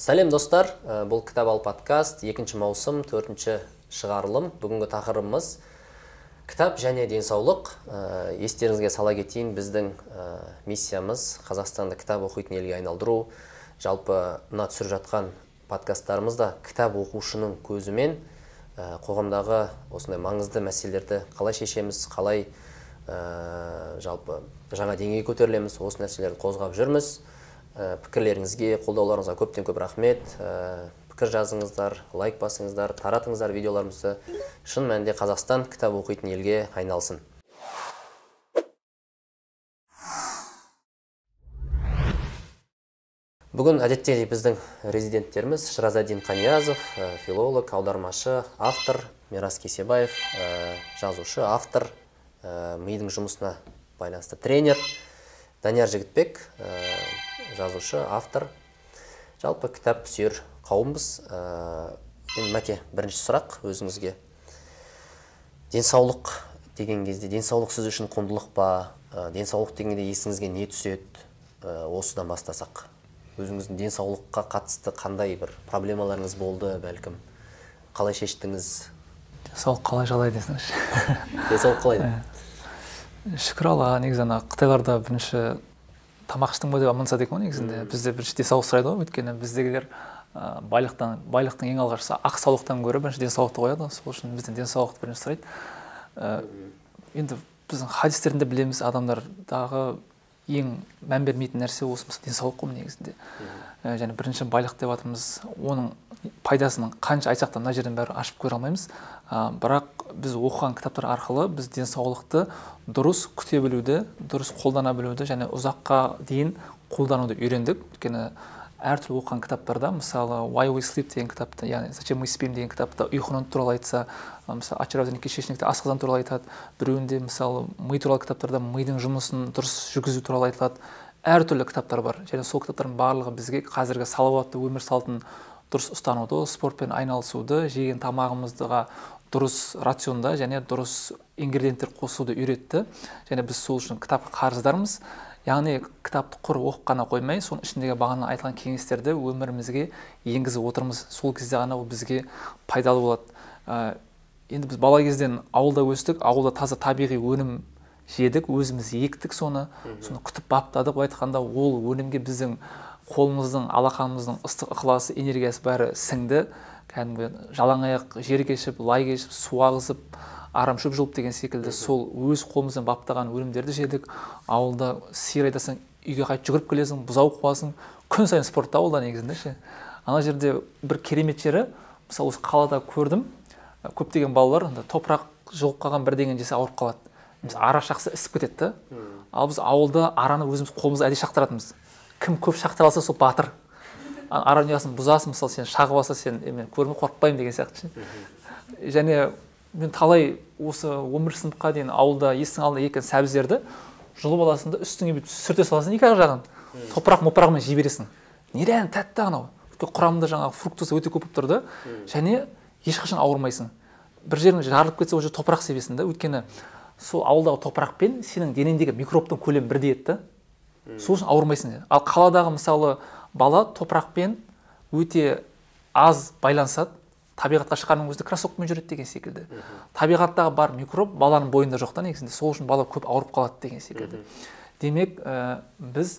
сәлем достар. Ә, бұл кітап ал подкаст екінші маусым төртінші шығарылым бүгінгі тақырыбымыз кітап және денсаулық. Ә, естеріңізге сала кетейін біздің ә, миссиямыз қазақстанды кітап оқитын елге айналдыру. Жалпы мына түсіріп жатқан подкасттарымызда кітап оқушының көзімен ә, қоғамдағы осындай маңызды мәселелерді қалай шешеміз қалай ә, жалпы жаңа деңгейге көтерілеміз осы нәрселерді қозғап жүрміз. Пікірлеріңізге қолдауларыңызға көптен көп рахмет. Ә, пікір жазыңыздар лайк басыңыздар таратыңыздар видеоларымызды. Шын мәнінде қазақстан кітап оқитын елге айналсын. Бүгін әдеттегідей біздің резиденттеріміз шыразадин қаниязов ә, филолог аудармашы автор мирас кесебаев ә, жазушы автор ә, мидың жұмысына байланысты тренер данияр жігітбек жазушы автор. Жалпы кітап сүйер қауымбыз. Ә, енді мәке бірінші сұрақ өзіңізге. Денсаулық деген кезде денсаулық сіз үшін құндылық па? Ә, денсаулық дегенде есіңізге не түседі? Ә, осыдан бастасақ. Өзіңіздің денсаулыққа қатысты қандай бір проблемаларыңыз болды бәлкім? Қалай шештіңіз? Денсаулық қалай жалай десеңізші. Денсаулық қалай? Шүкір аллаға негізі ана қытайларда бірінші тамақ іштің ба деп амансады екен ғой негізінде бізде бірінші денсаулық сұрайды ғой. Өйткені біздегілер ә, байлықтан байлықтың ең алғашқысы ақ саулықтан гөрі бірінші денсаулықты қояды. Ғой сол үшін бізден денсаулықты бірінші сұрайды. Ә, енді біздің хадистерінде білеміз адамдардағы ең мән бермейтін нәрсе осы денсаулық қой негізінде. Ә, және бірінші байлық деп жатырмыз оның пайдасын қанша айтсақ та мына жерден бәрі ашып көре алмаймыз. Ә, бірақ біз оқыған кітаптар арқылы біз денсаулықты дұрыс күте білуді дұрыс қолдана білуді және ұзаққа дейін қолдануды үйрендік. Өйткені әртүрлі оқыған кітаптарда мысалы why we sleep деген кітапта яғни зачем мы спим? деген кітапта ұйқының туралы айтса мысалы очаровательный кишечникте асқазан туралы айтады. Біреуінде мысалы ми туралы кітаптарда мидың жұмысын дұрыс жүргізу туралы айтылады. Әртүрлі кітаптар бар. Және сол кітаптардың барлығы бізге қазіргі салауатты өмір салтын дұрыс ұстануды спортпен айналысуды жеген тамағымызға дұрыс рационда және дұрыс ингредиенттер қосуды үйретті. Және біз сол үшін кітапқа қарыздармыз. Яғни кітапты құр оқып қана қоймай соның ішіндегі бағана айтылған кеңестерді өмірімізге енгізіп отырмыз. Сол кезде ғана ол бізге пайдалы болады. Ә, енді біз бала кезден ауылда өстік ауылда таза табиғи өнім жедік өзіміз ектік соны. Соны күтіп баптадық. Былай айтқанда ол өнімге біздің қолымыздың алақанымыздың ыстық ықыласы энергиясы бәрі сіңді. Кәдімгі жалаң аяқ жер кешіп лай кешіп су ағызып арамшөп жұлып деген секілді. Сол өз қолымызбен баптаған өнімдерді жедік. Ауылда сиыр айдасаң үйге қайтып жүгіріп келесің бұзау қуасың. Күн сайын спортта ауылда негізінде. Ше ана жерде бір керемет жері. Мысалы осы қалада көрдім. Көптеген балалар топырақ жұғып қалған бірдеңені жесе ауырып қалады. Біз ара шақса ісіп кетеді да. Ал біз ауылда араны өзіміз қолымызға әдейі шақтыратынбыз. Кім көп шақтыра алса сол батыр. Ара ұясын бұзасың мысалы сен шағып алса сен мен көрме қорықпаймын деген сияқты. Ше және мен талай осы он бірінші сыныпқа дейін ауылда есіктің алдында еккен сәбіздерді жұлып аласың да үстіңе бүйтіп сүрте саласың екі ақ жағын. Топырақ мопырағымен жей бересің. Нереально тәтті анау? Құрамында жаңағы фруктоза өте көп болып тұр да және ешқашан ауырмайсың. Бір жерің жарылып кетсе ол жер топырақ себесің да. Өйткені сол ауылдағы топырақпен сенің денеңдегі микробтың көлемі бірдей еді да. Сол үшін ауырмайсың. Ал қаладағы мысалы бала топырақпен өте аз байланысады. Табиғатқа шыққанның өзінде кроссовкамен жүреді деген секілді. Табиғаттағы бар микроб баланың бойында жоқ та негізінде. Сол үшін бала көп ауырып қалады деген секілді. Демек ә, біз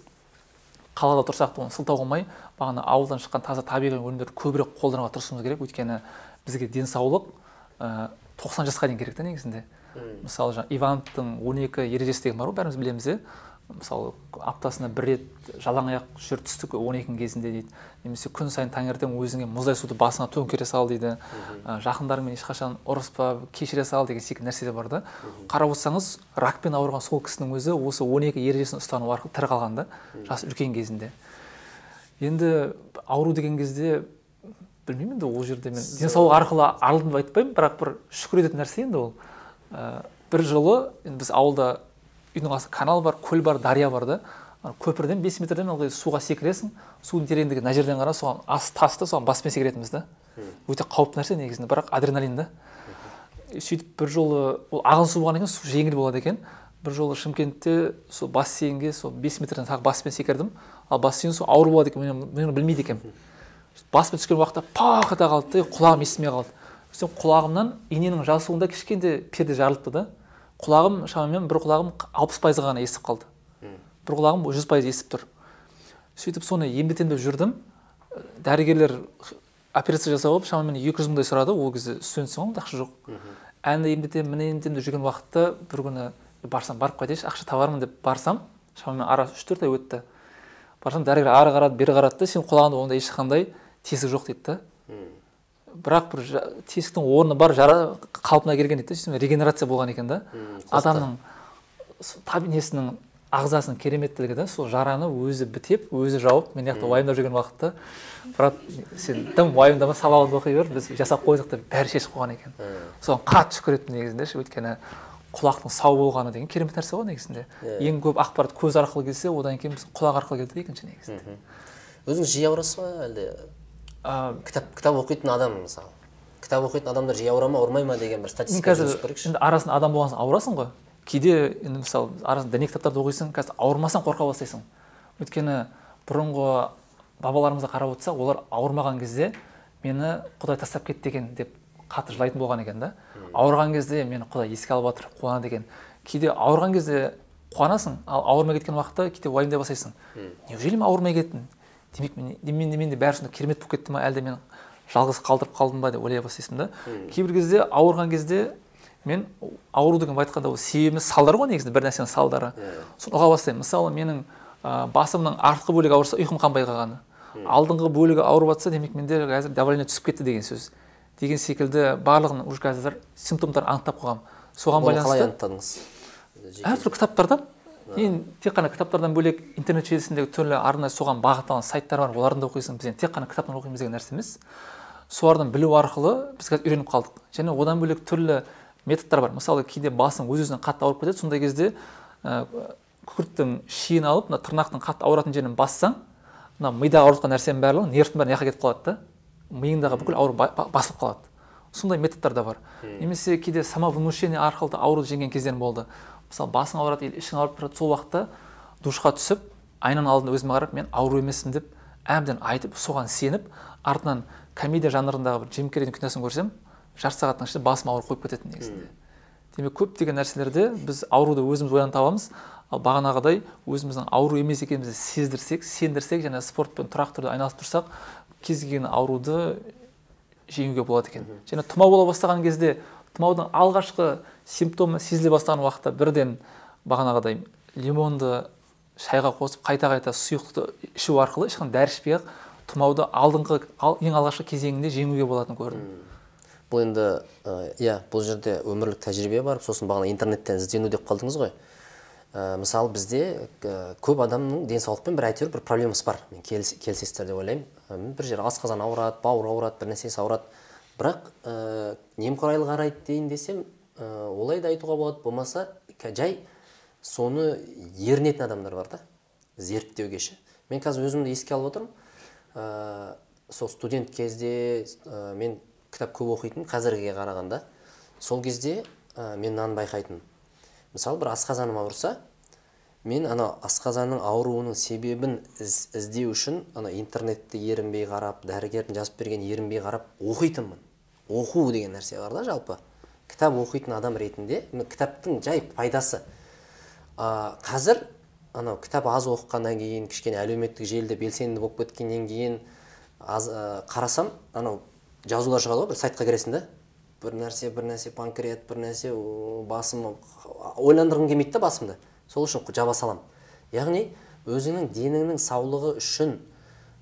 қалада тұрсақ та оны сылтау қылмай бағана ауылдан шыққан таза табиғи өнімдерді көбірек қолдануға тырысуымыз керек. Өйткені бізге денсаулық тоқсан жасқа дейін керек та негізінде. Мысалы жаңағы ивановтың он екі ережесі деген бар ғой бәріміз білеміз иә мысалы аптасына бір рет жалаң аяқ жүр түстік он екінің кезінде дейді. Немесе күн сайын таңертең өзіңе мұздай суды басыңа төңкере сал дейді. Ә, жақындарыңмен ешқашан ұрыспа кешіре сал деген секілді нәрселер бар да. Қарап отырсаңыз ракпен ауырған сол кісінің өзі осы он екі ережесін ұстану арқылы тірі қалған да жасы үлкен кезінде. Енді ауру деген кезде білмеймін енді ол жерде мен денсаулық арқылы арылдым деп айтпаймын бірақ бір шүкір ететін нәрсе енді ол. Ә, бір жылы енді біз ауылда үйдің астында канал бар көл бар дария бар да. Көпірден бес метрден ылғи суға секіресің судың тереңдігі мына жерден қара соған ас тасты соған баспен секіретінбіз да. Өте қауіпті нәрсе негізінде бірақ адреналин да. Сөйтіп бір жолы ол ағын су болғаннан кейін су жеңіл болады екен. Бір жолы шымкентте сол бассейнге сол бес метрден тағы баспен секірдім. Ал бассейн су ауыр болады екен мен оны білмейді екенмін. Басыма түскен уақытта пах ете қалды да құлағым естімей қалды. Сөйтсем құлағымнан иненің жасуында кішкентай перде жарылыпты да. Құлағым шамамен бір құлағым алпыс пайызға ғана естіп қалды. Бір құлағым жүз пайыз естіп тұр. сөйтіп соны емдетемін деп жүрдім. Дәрігерлер операция жасауға шамамен екі жүз мыңдай сұрады. Ол кезде студентсің ғой ақша жоқ. Әнді емдетемін міне емдетемін деп жүрген уақытта бір күні барсам барып қайтайыншы ақша табармын деп барсам шамамен ара үш төрт ай өтті. Барсам дәрігер ары қарады бері қарады да сенің құлағыңда ондай ешқандай тесік жоқ дейді да. Бірақ бір тесіктің орны бар жара қалпына келген дейді да регенерация болған екен да. Адамның несінің ағзасының кереметтілігі да сол жараны өзі бітеп өзі жауып мен мына жақта уайымдап жүрген уақытта брат сен тым уайымдама сабағыңды оқи бер біз жасап қойдық деп бәрі шешіп қойған екен. Соған қатты шүкір еттім негізінде ше өйткені құлақтың сау болғаны деген керемет нәрсе ғой негізінде. Ең көп ақпарат көз арқылы келсе одан кейін біз құлақ арқылы келді екінші негізінде. Өзіңіз жиі ауырасыз ба әлде? Кітап кітап оқитын адам мысалы. Кітап оқитын адамдар жиі ауыра ма ауырмай ма деген бір статистика қазір енді арасында адам болған соң ауырасың ғой. Кейде енді мысалы арасында діни кітаптарды оқисың қазір ауырмасаң қорқа бастайсың. Өйткені бұрынғы бабаларымызға қарап отырсақ олар ауырмаған кезде мені құдай тастап кетті екен деп қатты жылайтын болған екен да. Ауырған кезде мені құдай еске алып жатыр қуанады екен кейде ауырған кезде қуанасың ал ауырмай кеткен уақытта кейде уайымдай бастайсың. Неужели мен ауырмай кеттім? Демек мен, менде бәрі сондай керемет болып кетті ма әлде мен жалғыз қалдырып қалдым ба деп ойлай бастайсың да? Кейбір кезде ауырған кезде мен ауру деген былай айтқанда ол себебі салдары ғой негізінде бір нәрсенің салдары. Соны ұға бастаймын. Мысалы менің ә, басымның артқы бөлігі ауырса ұйқым қанбай қалғаны. Алдыңғы бөлігі ауырып жатса демек менде қазір давление түсіп кетті деген сөз. Деген секілді барлығын уже қазір симптомдарын анықтап қойғанмын соған байланысты қалай анықтадыңыз? Әртүрлі кітаптардан енді тек қана кітаптардан бөлек интернет желісіндегі түрлі арнайы соған бағытталған сайттар бар олардан да оқисың. Біз енді тек қана кітаптан оқимыз деген нәрсе емес. Солардан білу арқылы біз қазір үйреніп қалдық. Және одан бөлек түрлі методтар бар. Мысалы кейде басың өз өзінен қатты ауырып кетеді сондай кезде ә, күкірттің шиін алып мына тырнақтың қатты ауыратын жерін бассаң мына мида ауырып жатқан нәрсенің барлығы нервтің бәрі мына жаққа кетіп қалады да. Миыңдағы бүкіл ауру басылып қалады. Сондай методтар да бар. Немесе кейде самовнушение арқылы да ауруды жеңген кездерім болды. Мысалы басың ауырады или ішің ауырып тұрады сол уақытта душқа түсіп айнаның алдында өзіме қарап мен ауру емеспін деп әбден айтып соған сеніп артынан комедия жанрындағы бір джим киносын көрсем жарты сағаттың ішінде басым ауырып қойып кететін негізінде. Демек көптеген нәрселерде біз ауруды өзіміз ойланып табамыз. Ал бағанағыдай өзіміздің ауру емес екенімізді сездірсек сендірсек және спортпен тұрақты түрде айналысып тұрсақ кез келген ауруды жеңуге болады екен. Және тұмау бола бастаған кезде тұмаудың алғашқы симптомы сезіле бастаған уақытта бірден бағанағыдай лимонды шайға қосып қайта қайта сұйықты ішу арқылы ешқандай дәрі ішпей ақ тұмауды алдыңғы ең алғашқы кезеңінде жеңуге болатынын көрдім. Бұл енді иә бұл жерде өмірлік тәжірибе бар. Сосын бағана интернеттен іздену деп қалдыңыз ғой. Ә, мысалы бізде ә, көп адамның денсаулықпен бір әйтеуір бір проблемасы бар. Мен келісесіздер деп ойлаймын. Бір жері асқазан ауырады бауыр ауырады бір нәрсесі ауырады. Бірақ ә, немқұрайлы қарайды дейін десем олай да айтуға болады. Болмаса жай соны ерінетін адамдар бар да зерттеуге ше мен қазір өзімді еске алып отырмын. Ә, сол студент кезде ә, мен кітап көп оқитын қазіргіге қарағанда. Сол кезде ә, мен мынаны байқайтынмын. Мысалы бір асқазаным ауырса мен ана асқазанның ауруының себебін із, іздеу үшін ана интернетті ерінбей қарап дәрігердің жазып берген ерінбей қарап оқитынмын. Оқу деген нәрсе бар да жалпы. Кітап оқитын адам ретінде кітаптың жай пайдасы. Ә, қазір анау кітап аз оқығаннан кейін кішкене әлеуметтік желіде белсенді болып кеткеннен кейін аз ә, қарасам анау жазулар шығады ғой бір сайтқа кіресің да. Бір нәрсе бір нәрсе панкреат бір нәрсе басым ойландырғым келмейді да басымды сол үшін жаба саламын яғни өзіңнің деніңнің саулығы үшін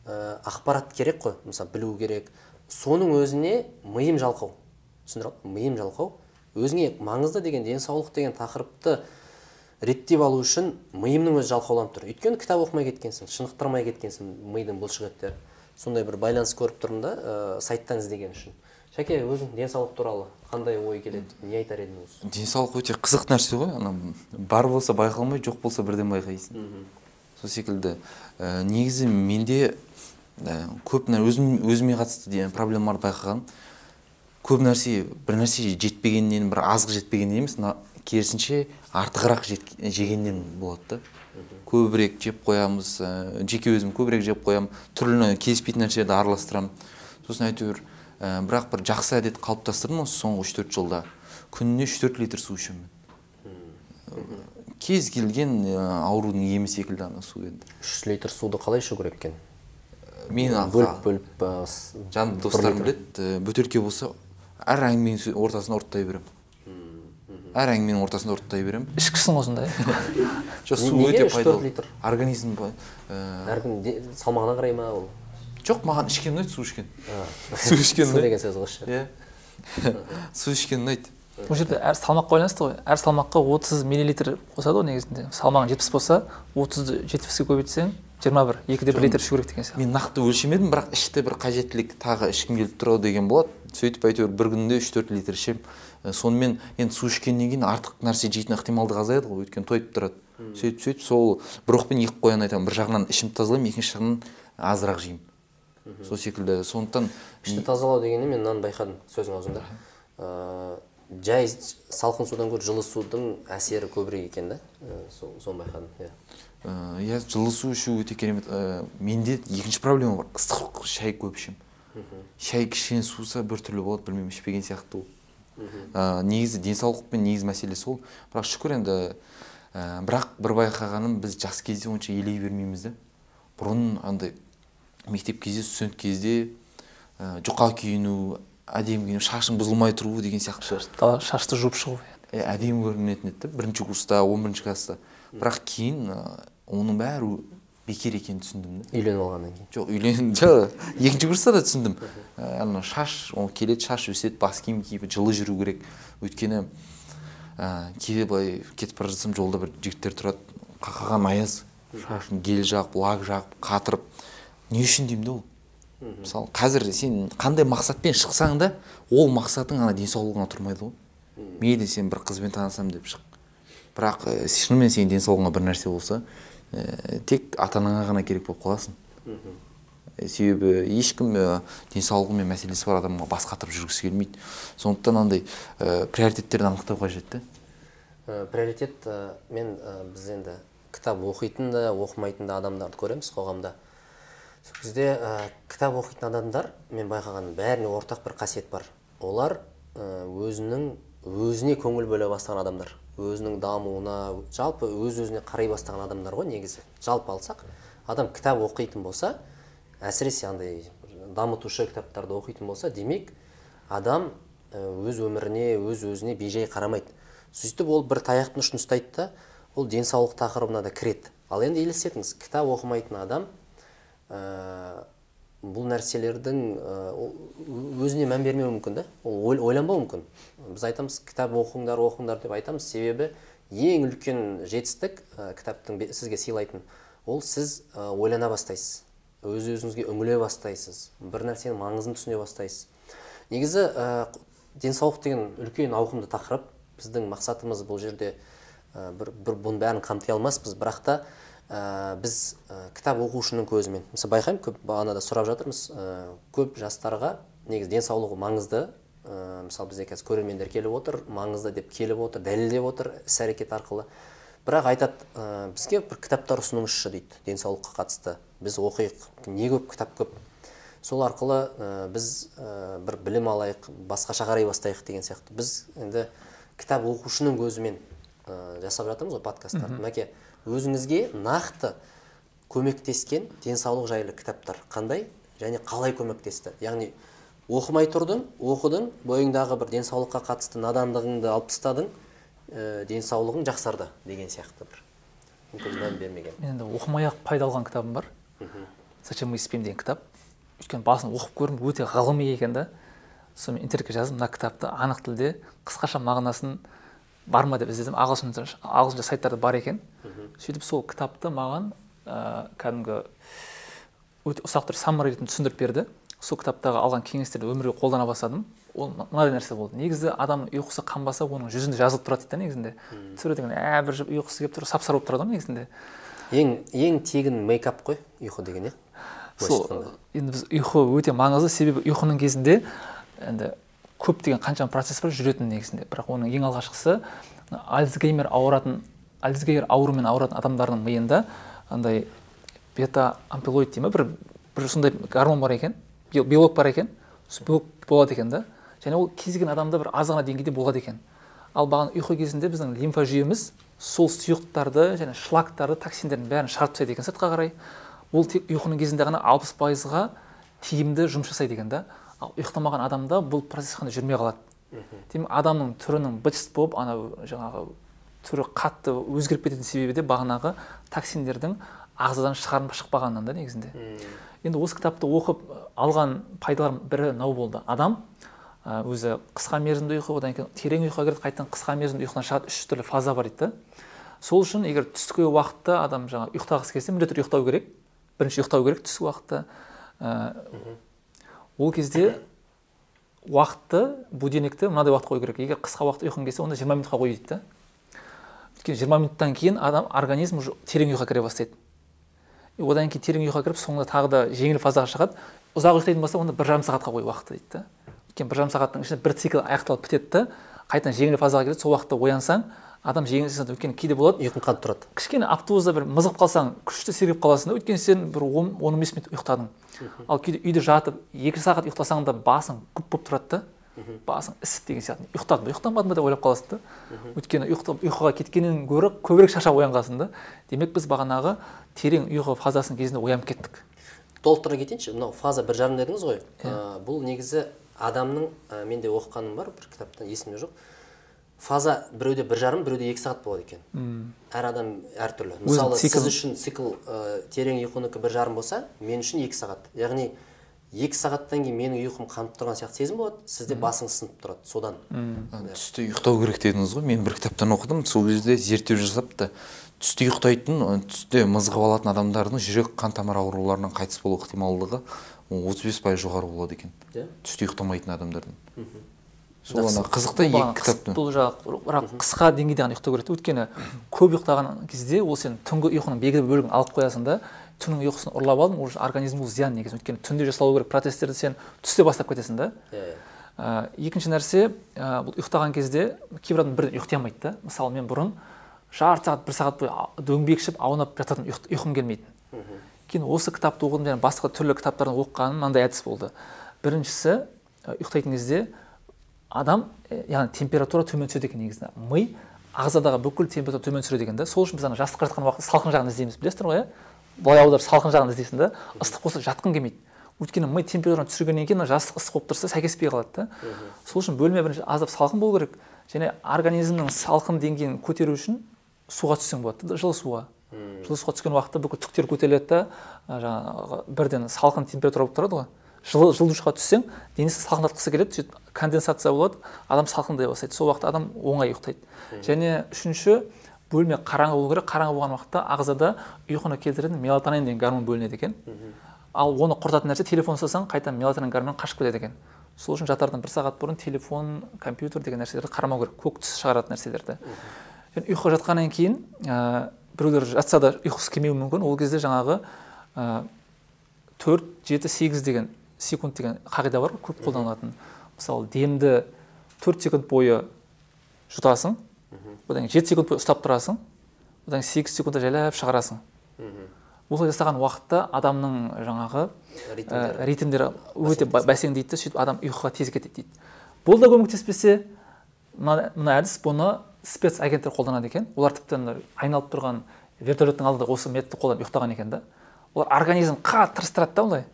ә, ақпарат керек қой. Мысалы білу керек. Соның өзіне миым жалқау. Түсіндір миым жалқау. Өзіңе маңызды деген денсаулық деген тақырыпты реттеп алу үшін миымның өзі жалқауланып тұр. Өйткені кітап оқымай кеткенсің шынықтырмай кеткенсің мидың бұлшықеттері сондай бір байланыс көріп тұрмын да ә, сайттан іздеген үшін. Шәке өзің денсаулық туралы қандай ой келеді? Не айтар едіңіз денсаулық өте қызық нәрсе ғой. Ана бар болса байқалмай жоқ болса бірден байқайсың. Сол секілді. Ә, негізі менде ә, көп өзім, өзіме қатысты проблемаларды байқағаным көп нәрсе бір нәрсе жетпегеннен бір азғы жетпегеннен емес керісінше артығырақ жет- жегеннен болады да. Көбірек жеп қоямыз ә, жеке өзім көбірек жеп қоямын түрлі келіспейтін нәрселерді араластырамын. Сосын әйтеуір ә, бірақ бір жақсы әдет қалыптастырдым осы соңғы үш төрт жылда. Күніне үш төрт литр су ішемін. Кез келген ә, аурудың емі секілді ана су енді. үш литр суды қалай ішу керек екен? Мен бөліп бөліп жанды достарым біледі ә, бөтелке болса әр әңгіменің ортасына ұрттай беремін. Әр әңгіменің ортасында ұрттай беремін. Ішкісің ғой сонда иә жоқ су өте пайдалы. литр? организм ә, әркім де- салмағына қарай ма ол? жоқ маған ішкен ұнайды су ішкен. Су ішкен су ұнайды. деген сөз ғой иә. Су ішкен ұнайды. Ол жерде әр салмаққа байланысты ғой. Әр салмаққа 30 миллилитр қосады ғой негізінде. Салмағың жетпіс болса отызды жетпіске көбейтсең жиырма бір екіде бір литр ішу керек деген сияқты. мен нақты өлшемедім бірақ іште бір қажеттілік тағы ішкім келіп тұр ау деген болады сөйтіп әйтеуір бір күнде үш төрт литр ішемін Ә, сонымен енді су ішкеннен кейін артық нәрсе жейтін ықтималдық азаяды ғой өйткені тойып тұрады. Сөйтіп сөйтіп сол бір оқпен екі қоян айтамын бір жағынан ішімді тазалаймын екінші жағынан азырақ жеймін. Сол секілді. Сондықтан ішті тазалау дегенде мен мынаны байқадым сөзің аузында. Ә, жай салқын судан гөрі жылы судың әсері көбірек екен да? Ә, сол соны байқадым иә. Иә жылы су ішу өте керемет. Ә, менде екінші проблема бар ыстық шай көп ішемін. Шай кішкене суыса біртүрлі болады білмеймін ішпеген сияқты ол. Ә, негізі денсаулықпен негізі мәселе сол бірақ шүкір енді ә, бірақ бір байқағаным біз жас кезде онша елей бермейміз да. Бұрын андай мектеп кезде студент кезде ә, жұқа киіну әдемі киіну шашың бұзылмай тұру деген сияқты. Шашты жуып шығу е, әдемі көрінетін еді да бірінші курста он бірінші класста бірақ кейін ә, оның бәрі бекер екенін түсіндім да. Үйленіп алғаннан кейін. Жоқ үйлен жоқ екінші курста да түсіндім. Ә, ана шаш ол келеді шаш өседі бас киім киіп жылы жүру керек. Өйткені ә, кейде былай кетіп бара жатсам жолда бір жігіттер тұрады қақаған аяз шашын гель жағып лак жағып қатырып. Не үшін деймін да ол? Мысалы қазір сен қандай мақсатпен шықсаң да ол мақсатың ана денсаулығыңа тұрмайды ғой. Мейлі сен бір қызбен танысамын деп шық. Бірақ ә, шынымен сенің денсаулығыңа бір нәрсе болса ә, тек ата анаңа ғана керек болып қаласың. Ә, себебі ешкім ә, денсаулығымен мәселесі бар адамға бас қатырып жүргісі келмейді. Сондықтан андай ә, приоритеттерді анықтау қажет та Ә, приоритет ә, мен ә, біз енді кітап оқитын да оқымайтын да адамдарды көреміз қоғамда. Сол кезде ә, кітап оқитын адамдар мен байқағаным бәріне ортақ бір қасиет бар. Олар өзінің өзіне көңіл бөле бастаған адамдар. Өзінің дамуына жалпы өз өзіне қарай бастаған адамдар ғой негізі. Жалпы алсақ адам кітап оқитын болса әсіресе андай дамытушы кітаптарды оқитын болса демек адам ә, өз өміріне өз өзіне бейжай қарамайды. Сөйтіп ол бір таяқтың ұшын ұстайды да ол денсаулық тақырыбына да кіреді. Ал енді елестетіңіз кітап оқымайтын адам ә, бұл нәрселердің өзіне мән бермеуі мүмкін да? Ол ой- ойланбауы мүмкін. Біз айтамыз кітап оқыңдар оқыңдар деп айтамыз. Себебі ең үлкен жетістік ә, кітаптың сізге сыйлайтын ол сіз ойлана бастайсыз. Өз өзіңізге үңіле бастайсыз. Бір нәрсенің маңызын түсіне бастайсыз. Негізі ә, денсаулық деген үлкен ауқымды тақырып. Біздің мақсатымыз бұл жерде ә, бір, бір бұның бәрін қамти алмаспыз. Бірақ та ә, біз ә, кітап оқушының көзімен мысалы байқаймын көп бағанада сұрап жатырмыз ә, көп жастарға негізі денсаулығы маңызды. Ә, мысалы бізде қазір көрермендер келіп отыр маңызды деп келіп отыр дәлелдеп отыр іс әрекет арқылы. Бірақ айтады ә, бізге бір кітаптар ұсыныңызшы дейді денсаулыққа қатысты. Біз оқиық не көп кітап көп сол арқылы ә, біз ә, бір білім алайық басқаша қарай бастайық деген сияқты. Біз енді кітап оқушының көзімен ә, жасап жатырмыз ғой подкасттарды. Мәке өзіңізге нақты көмектескен денсаулық жайлы кітаптар қандай және қалай көмектесті? Яғни оқымай тұрдың оқыдың бойыңдағы бір денсаулыққа қатысты надандығыңды алып тастадың ә, денсаулығың жақсарды деген сияқты бір. Мүмкін мән бермеген. Мен енді оқымай ақ пайда алған кітабым бар. Зачем мы спим деген кітап? Өйткені басын оқып көрдім өте ғылыми екен да. Сонымен интернетке жаздым мына кітапты анық тілде қысқаша мағынасын бар ма деп іздедім. Ағылшынша ағылшынша сайттарда бар екен. Сөйтіп сол кітапты маған ә, кәдімгі өте ұсақ түрде саммари ретінде түсіндіріп берді. Сол кітаптағы алған кеңестерді өмірге қолдана бастадым. Ол мынадай нәрсе болды. Негізі адамның ұйқысы қанбаса оның жүзінде жазылып тұрады дейді да негізінде. Түсіре деген ә бір ұйқысы келіп тұр сап сары болып тұрады ғой негізінде ең ең тегін мейкап қой ұйқы деген иә? Сол енді біз ұйқы өте маңызды. Себебі ұйқының кезінде енді көптеген қаншама процесс бар жүретін негізінде. Бірақ оның ең алғашқысы альцгеймер ауыратын альцгеймер ауруымен ауыратын адамдардың миында андай бета ампилоид дей ма? бір бір сондай гормон бар екен белок бар екен белок болады екен да. Және ол кез келген адамда бір аз ғана деңгейде болады екен. Ал бағана ұйқы кезінде біздің лимфа жүйеміз сол сұйықтарды және шлактарды токсиндердің бәрін шығарып тастайды екен сыртқа қарай. Ол тек ұйқының кезінде ғана алпыс пайызға тиімді жұмыс жасайды екен да. Ал ұйықтамаған адамда бұл процесс қандай жүрмей қалады. Демек адамның түрінің быт болып анау жаңағы түрі қатты өзгеріп кететін себебі де бағанағы токсиндердің ағзадан шығарып шықпағанынан да негізінде. Енді осы кітапты оқып алған пайдаларым бірі мынау болды? Адам өзі қысқа мерзімді ұйқы одан кейін терең ұйқыға кіреді қайтадан қысқа мерзімді ұйқыдан шығады үш түрлі фаза бар дейді да. Сол үшін егер түскі уақытта адам жаңа ұйықтағысы келсе міндетті түрде ұйықтау керек. Бірінші ұйықтау керек түскі уақытта. Ол кезде уақытты будильникті мынадай уақытқа қою керек. Егер қысқа уақытта ұйқың келсе онда жиырма минутқа қой дейді да. Өйткені жиырма минуттан кейін адам организм уже терең ұйқыға кіре бастайды. Одан кейін терең ұйқыға кіріп соңында тағы да жеңіл фазаға шығады. Ұзақ ұйықтайтын болса онда бір жарым сағатқа қой уақытты дейді да. Өйткені бір жарым сағаттың ішінде бір цикл аяқталып бітеді да қайтадан жеңіл фазаға келеді. Сол уақытта оянсаң адам жеңіл өйткені кейде болады. ұйқың қатып тұрады. Кішкене автобуста бір мызғып қалсаң күшті сергіп қаласың да. Өйткені сен бір он он бес минут ұйықтадың. Ал кейде үйде жатып екі сағат ұйықтасаң да басың күп болып тұрады да. Басың ісіп деген сияқты. Ұйықтадым ба? Ұйықтамадым ба деп ойлап қаласың да. Өйткені ұйқыға кеткеннен гөрі көбірек шаршап оянғансың да. Демек біз бағанағы терең ұйқы фазасының кезінде оянып кеттік. Толықтыра кетейінші. Мынау фаза бір жарым дедіңіз ғой. Ә, бұл негізі адамның ә, менде оқығаным бар бір кітаптан есімде жоқ. Фаза біреуде бір жарым біреуде екі сағат болады екен. Үм. әр адам әртүрлі. Мысалы сіз үшін цикл ә, терең ұйқынікі бір жарым болса мен үшін екі сағат. Яғни екі сағаттан кейін менің ұйқым қанып тұрған сияқты сезім болады сізде басыңыз сынып тұрады содан. Түсте ұйықтау керек дедіңіз ғой. Мен бір кітаптан оқыдым сол кезде зерттеу жасапты. Түсте ұйықтайтын түсте мызғып алатын адамдардың жүрек қан тамыр ауруларынан қайтыс болу ықтималдығы отыз бес пайыз жоғары болады екен. Иә. Түсте ұйықтамайтын адамдардың. Сол ана қызықты екі кітапты бұл жаңағы бірақ қысқа деңгейде ғана ұйықтау керек өйткені көп ұйықтаған кезде ол сен түнгі ұйқының белгілі бір бөлігін алып қоясың да түннің ұйқысын ұрлап алдың уже организмге ол зиян негізі. Өйткені түнде жасалу керек процесстерді сен түсте бастап кетесің да. Иә екінші нәрсе ә, бұл ұйықтаған кезде кейбір адам бірден ұйықтай алмайды да. Мысалы мен бұрын жарты сағат бір сағат бойы дөңбекшіп аунап жататын ұйқым келмейтін. Кейін осы кітапты оқыдым және басқа түрлі кітаптардан оқығаным мынандай әдіс болды. Біріншісі ұйықтайтын кезде адам яғни температура төмен түседі екен негізінде ми ағзадағы бүкіл температура төмен түсіреді екен да сол үшін біз ана жастыққа жатқан уақытта салқын жағын іздейміз білесіздер ғой иә? Былай аударып салқын жағын іздейсің да ыстық болса жатқың келмейді. Өйткені ми температураны түсіргеннен кейін жастық ыстық болып тұрса сәйкеспей қалады да. Сол үшін бөлме бірінші аздап салқын болу керек. Және организмнің салқын деңгейін көтеру үшін суға түссең болады жылы суға. Жылы суға түскен уақытта бүкіл түктер көтеріледі да жаңағы бірден салқын температура болып тұрады ғой. Жылы жылы душқа түссең денесін салқындатқысы келеді сөйтіп конденсация болады адам салқындай бастайды. Сол уақытта адам оңай ұйықтайды. Және үшінші бөлме қараңғы болу керек. Қараңғы болған уақытта ағзада ұйқыны келтіретін мелатонин деген гормон бөлінеді екен. Ал оны құртатын нәрсе телефон ұстасаң қайтадан мелатонин гормоны қашып кетеді екен. Сол үшін жатардан бір сағат бұрын телефон компьютер деген нәрселерді қарамау керек. Көк түс шығаратын нәрселерді. Және ұйқыға жатқаннан кейін ә, біреулер жатса да ұйқысы келмеуі мүмкін. Ол кезде жаңағы төрт жеті сегіз деген секунд деген қағида бар көп қолданылатын. Мысалы демді төрт секунд бойы жұтасың одан кейін жеті секунд бойы ұстап тұрасың одан кейін сегіз секундта жайлап шығарасың. Осылай жасаған уақытта адамның жаңағы ә, ритмдері өте бәсеңдейді. да сөйтіп адам ұйқыға тез кетеді дейді. Бұл да көмектеспесе мына, мына әдіс бұны спецагенттер қолданады екен. Олар тіпті айналып тұрған вертолеттің алдында осы методты қолданып ұйықтаған екен да. Олар организм қатты тырыстырады да былай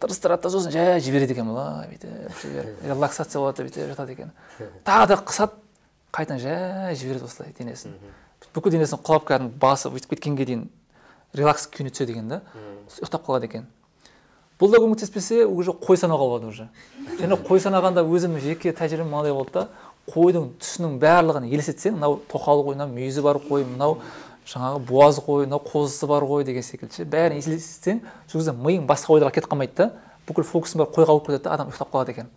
тырыстырады да сосын жай жібереді екен былай бүйтіп жіберіп релаксация болады бүйтіп жатады екен. Тағы да қысады қайтадан жай жібереді осылай денесін. Бүкіл денесін құлап кәдімгі басы бүйтіп кеткенге дейін релакс күйіне түседі екен да. Ұйықтап қалады екен. Бұл да көмектеспесе уже қой санауға болады уже. Және қой санағанда өзімнің жеке тәжірибем мынандай болды да қойдың түсінің барлығын елестетсең мынау тоқал қой мынау мүйізі бар қой мынау жаңағы буаз қой мынау қозысы бар қой деген секілді ше. Бәрін елестетсең сол кезде миың басқа ойларға кетіп қалмайды да. Бүкіл фокусың бәрі қойға ауып кетеді да адам ұйықтап қалады екен.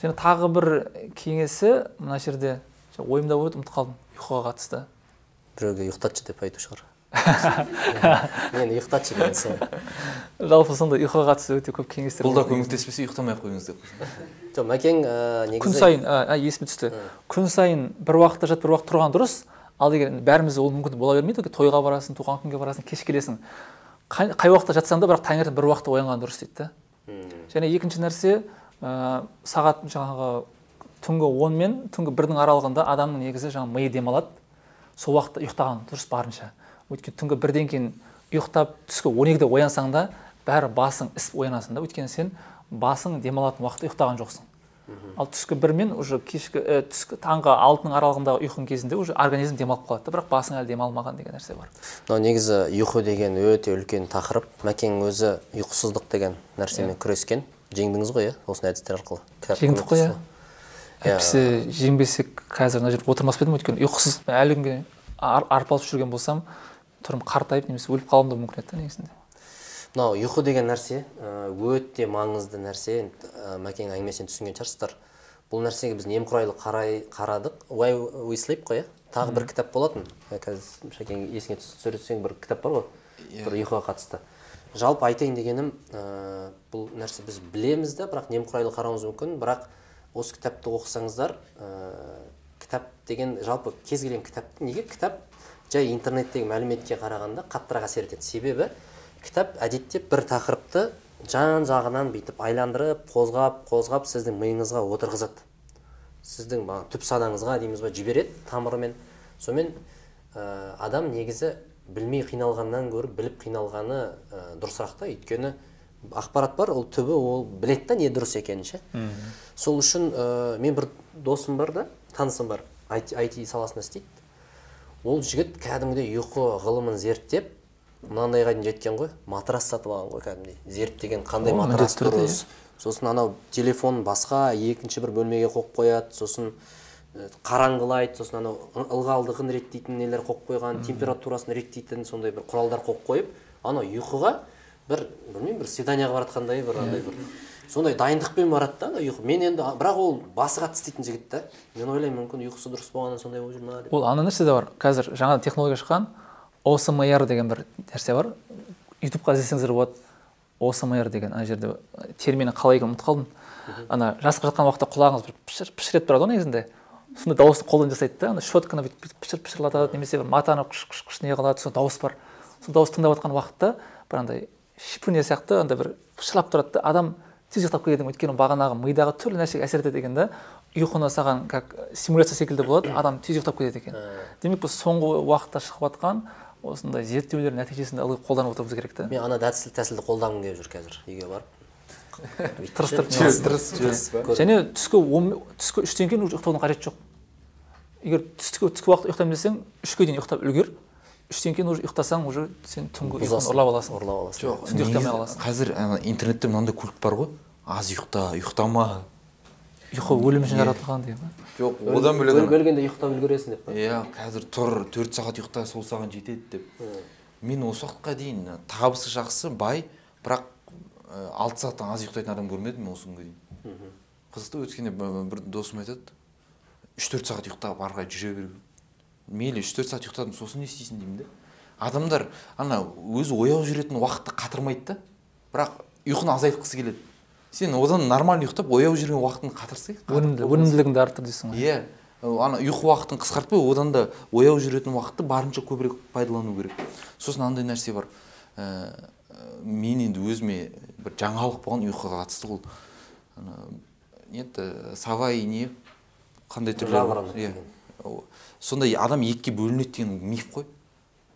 Және тағы бір кеңесі мына жерде ойымда болды ұмытып қалдым ұйқыға қатысты. Біреуге ұйықтатшы деп айту шығар. Мені ұйықтатшы деген жалпы сондай ұйқыға қатысты өте көп кеңестер бұл да көмектеспесе ұйықтамай ақ қойыңыз деп. Жоқ мәкең негізі күн сайын есіме түсті. Күн сайын бір уақытта жатып бір уақыт тұрған дұрыс. Ал деген бәрімізде ол мүмкін бола бермейді ғой тойға барасың туған күнге барасың кеш келесің. Қай, қай уақытта жатсаң да бірақ таңертең бір уақытта оянған дұрыс дейді да. Және екінші нәрсе ә, сағат жаңағы түнгі он мен түнгі бірдің аралығында адамның негізі жаңағы миы демалады. Сол уақытта ұйықтаған дұрыс барынша. Өйткені түнгі бірден кейін ұйықтап түскі он екіде оянсаң да бәрі басың ісіп оянасың да. Өйткені сен басың демалатын уақытта ұйықтаған жоқсың. Ал түскі бір мен уже кешкі ә, түскі таңғы алтының аралығындағы ұйқың кезінде уже организм демалып қалады да бірақ басың әлі демалмаған деген нәрсе бар. Мынау негізі ұйқы деген өте үлкен тақырып. Мәкең өзі ұйқысыздық деген нәрсемен күрескен. Жеңдіңіз ғой иә осындай әдістер арқылы? Жеңдік қой иә. әйтпесе жеңбесек қазір мына жерде отырмас па едім өйткені? Ұйқысыз әлі күнге арпалысып жүрген болсам түрім қартайып немесе өліп қалуым да мүмкін еді да негізінде. Мынау ұйқы деген нәрсе өте маңызды нәрсе. Мәкең әңгімесінен түсінген шығарсыздар. Бұл нәрсеге біз немқұрайлы қарай қарадық. Why we sleep қой иә? Тағы бір кітап болатын. Қазір шәкең есіңе түсірсең бір кітап бар ғой. Иә. бір ұйқыға қатысты. Жалпы айтайын дегенім ә, бұл нәрсе біз білеміз да бірақ немқұрайлы қарауымыз мүмкін. Бірақ осы кітапты оқысаңыздар ә, кітап деген жалпы кез келген кітап неге кітап жай интернеттегі мәліметке қарағанда қаттырақ әсер етеді? Себебі кітап әдетте бір тақырыпты жан жағынан бүйтіп айландырып қозғап қозғап сіздің миыңызға отырғызады. Сіздің түп санаңызға дейміз ба жібереді тамырымен. Сонымен ә, адам негізі білмей қиналғаннан гөрі біліп қиналғаны ә, дұрысырақ та. Өйткені ақпарат бар ол түбі ол біледі да не дұрыс екенін ше. Сол үшін ә, мен бір досым бар да танысым бар IT, саласында істейді. Ол жігіт кәдімгідей ұйқы ғылымын зерттеп мынандайға дейін жеткен ғой матрас сатып алған ғой кәдімгідей. Зерттеген қандай матрас дұрыс. Сосын анау телефон басқа екінші бір бөлмеге қойып қояды сосын қараңғылайды сосын анау ылғалдығын реттейтін нелер қойып қойған температурасын реттейтін сондай бір құралдар қойып қойып анау ұйқыға бір білмеймін бір свиданиеға бара жатқандай бір андай бір. Сондай дайындықпен барады да ұйқы. Мен енді бірақ ол басы қатты істейтін жігіт та. Мен ойлаймын мүмкін ұйқысы дұрыс болғаннан сондай болып жүр ма деп. Ол ана нәрсе де бар. Қазір жаңа технология шыққан. Осмр деген бір нәрсе бар. Ютубқа іздесеңіздер болады. Осмр деген ана жерде термині қалай екенін ұмытып қалдым. Ана жасқа жатқан уақытта құлағыңыз бір пішір пішір етіп тұрады ғой негізінде. Сондай дауысты қолдан жасайды да ана щетканы бүйтіп пішір пішірлатады немесе бір матаны қыш қыш қыш не қылады сол дауыс бар. Сол дауысты тыңдап жатқан уақытта бір андай шипуния сияқты андай бір пышырлап тұрады да адам тез ұйықтап кетеді өйткені бағанағы мидағы түрлі нәрсеге әсер етеді екен да. Ұйқыны саған как симуляция секілді болады адам тез ұйықтап кетеді екен. Демек біз соңғы уақытта шығып жатқан осындай зерттеулер нәтижесінде ылғи қолданып отыруымыз керек та. Мен ана тәсіл тәсілді қолданғым келіп жүр қазір үйге барып. Тырыстырып және түскі он түскі үштен кейін уже ұйықтаудың қажеті жоқ. Егер түскі түскі уақытта ұйықтаймын десең үшке дейін ұйықтап үлгер үштен кейін уже ұйықтасаң уже сен түнгі ұйқыны ұрлап аласың. Ұрлап аласың. Жоқ түнде ұйықтай алмай қаласың. қазір интернетте мынандай культ бар ғой. Аз ұйықта ұйықтама. Ұйқы өлім үшін жаратылған деген ба жоқ одан бөлек өлгенде ұйықтап үлгересің деп па? Иә қазір тұр төрт сағат ұйықта сол саған жетеді деп. Мен осы уақытқа дейін табысы жақсы бай бірақ алты сағаттан аз ұйықтайтын адам көрмедім осы күнге дейін. Қызықты өткенде бір досым айтады үш төрт сағат ұйықтап ары қарай жүре бер мейлі үш төрт сағат ұйықтадым сосын не істейсің деймін да адамдар ана өзі ояу жүретін уақытты қатырмайды да. Бірақ ұйқыны азайтқысы келеді. Сен одан нормально ұйықтап ояу жүрген уақытын қатырсай өнімділігіңді арттыр дейсің ғой. Иә ана ұйқы уақытын қысқартпай одан да ояу жүретін уақытты барынша көбірек пайдалану керек. Сосын андай нәрсе бар. Ә, мен енді өзіме бір жаңалық болған ұйқыға қатысты ол. Не еді савай не қандай түрлі иә. сондай адам екіге бөлінеді деген миф қой.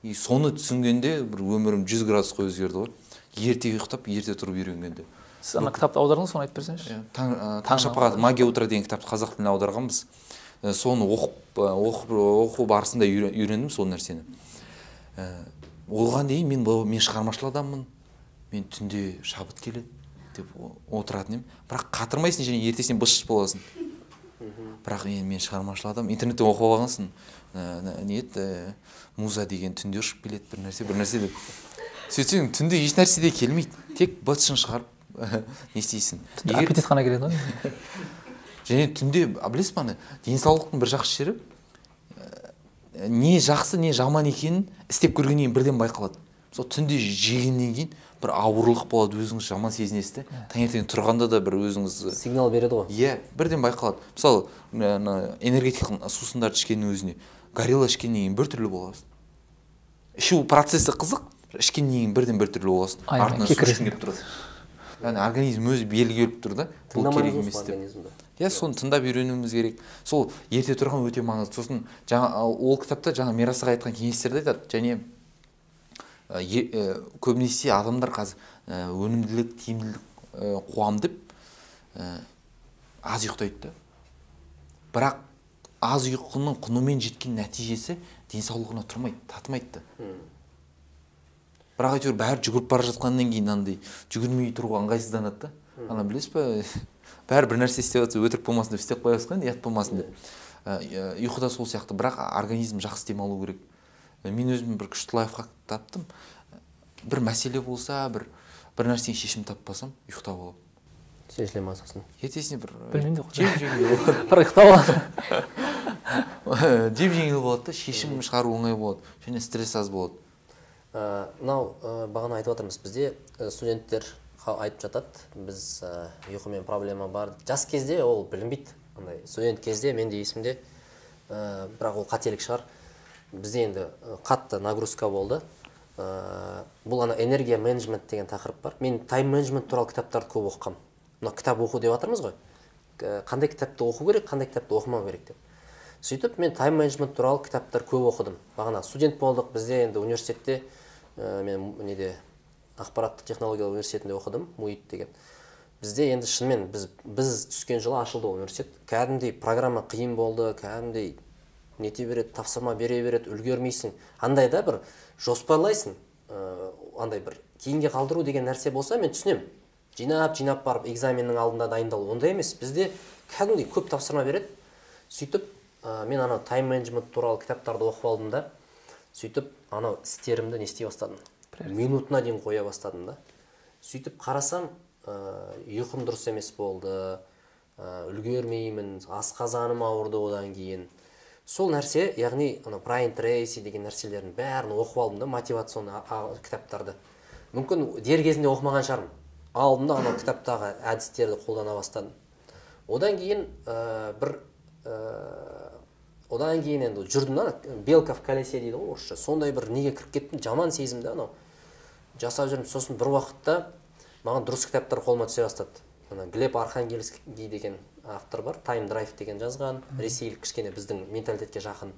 И соны түсінгенде бір өмірім жүз градусқа өзгерді ғой. Ерте ұйықтап ерте тұрып үйренгенде. Сіз ана кітапты аудардыңыз соны айтып берсеңізші. Иә таң таң шапағат магия утра деген кітапты қазақ тіліне аударғанбыз. Соны оқып оқып оқу барысында үйрендім сол нәрсені. Оған дейін мен мен шығармашыл адаммын. Мен түнде шабыт келеді деп отыратын едім. Бірақ қатырмайсың және ертесіне быт боласың. Бірақ енді мен шығармашыл адам интернеттен оқып алғансың. Не еді муза деген түнде ұшып келеді бір нәрсе бір нәрсе деп. Сөйтсең түнде еш нәрсе де келмейді. Тек быт шығарып не істейсің. Аппетит қана келеді ғой. Және түнде білесіз ба ана денсаулықтың бір жақсы жері не жақсы не жаман екенін істеп көргеннен кейін бірден байқалады. Мысалы түнде жегеннен кейін бір ауырлық болады өзіңіз жаман сезінесіз де. Таңертең тұрғанда да бір өзіңіз сигнал береді ғой. Иә бірден байқалады. Мысалы ана энергетикалық сусындарды ішкеннің өзіне горилла ішкеннен кейін біртүрлі боласың ішу процесі қызық ішкеннен кейін бірден біртүрлі боласың артынан су ішкің келіп тұрады. Яғни организм өзі белгі беріп тұр да бұл керек емес деп иә соны тыңдап үйренуіміз керек сол ерте тұрған өте маңызды сосын жаңа ол кітапта жаңа мирас аға айтқан кеңестерді айтады және е- ә, көбінесе адамдар қазір ә, өнімділік тиімділік ә, қуам деп ә, аз ұйықтайды да бірақ аз ұйқының құнымен жеткен нәтижесі денсаулығына тұрмайды татымайды да бірақ әйтеуір бәрі жүгіріп бара жатқаннан кейін андай жүгірмей тұруға ыңғайсызданады да. Ана білесіз ба бәрі бір нәрсе істеп жатса өтірік болмасын деп істеп қоясыз ғой енді ұят болмасын деп. Ә, ә, ұйқы да сол сияқты. Бірақ организм жақсы демалу керек. Ә, мен өзім бір күшті лайфхак таптым. Бір мәселе болса бір бір нәрсеге шешім таппасам ұйықтап аламын шешіле ма сосын? Ертесіне бір Білмеймін де жеп жеңіл болады. Бір ұйықтап алады жеп жеңіл болады да шешім шығару оңай болады және стресс аз болады. Мынау ә, бағана айтып жатырмыз бізде ә, студенттер айтып жатады. Біз ұйқымен проблема бар. Жас кезде ол білінбейді. Андай студент кезде менде есімде. Ә, бірақ ол қателік шығар. Бізде енді қатты нагрузка болды. Ә, бұл ана энергия менеджмент деген тақырып бар. Мен тайм менеджмент туралы кітаптарды көп оқығанмын мына кітап оқу деп жатырмыз ғой. Қандай кітапты оқу керек қандай кітапты оқымау керек деп. Сөйтіп мен тайм менеджмент туралы кітаптар көп оқыдым. Бағана студент болдық. Бізде енді университетте ә, мен неде ақпараттық технологиялар университетінде оқыдым муит деген. Бізде енді шынымен біз біз түскен жылы ашылды ол университет. Кәдімгідей программа қиын болды кәдімгідей нете береді тапсырма бере береді үлгермейсің. Андай да бір жоспарлайсың ә, андай бір кейінге қалдыру деген нәрсе болса мен түсінемін. Жинап жинап барып экзаменнің алдында дайындалу ондай емес. Бізде кәдімгідей көп тапсырма береді. Сөйтіп ә, мен анау тайм менеджмент туралы кітаптарды оқып алдым да сөйтіп анау істерімді не істей бастадым? Минутына дейін қоя бастадым да. Сөйтіп қарасам ә, ұйқым дұрыс емес болды ә, үлгермеймін асқазаным ауырды одан кейін. Сол нәрсе яғни ана брайан трейси деген нәрселердің бәрін оқып алдым да мотивационный кітаптарды. Мүмкін дер кезінде оқымаған шығармын. Алдым да анау кітаптағы әдістерді қолдана бастадым. Одан кейін ә, бір ә, одан кейін енді жүрдім да белка в колесе дейді ғой орысша. Сондай бір неге кіріп кеттім? Жаман сезімде анау. Жасап жүрмін сосын бір уақытта маған дұрыс кітаптар қолыма түсе бастады. Ана глеб архангельский деген автор бар тайм драйв деген жазған. Ресейлік кішкене біздің менталитетке жақын.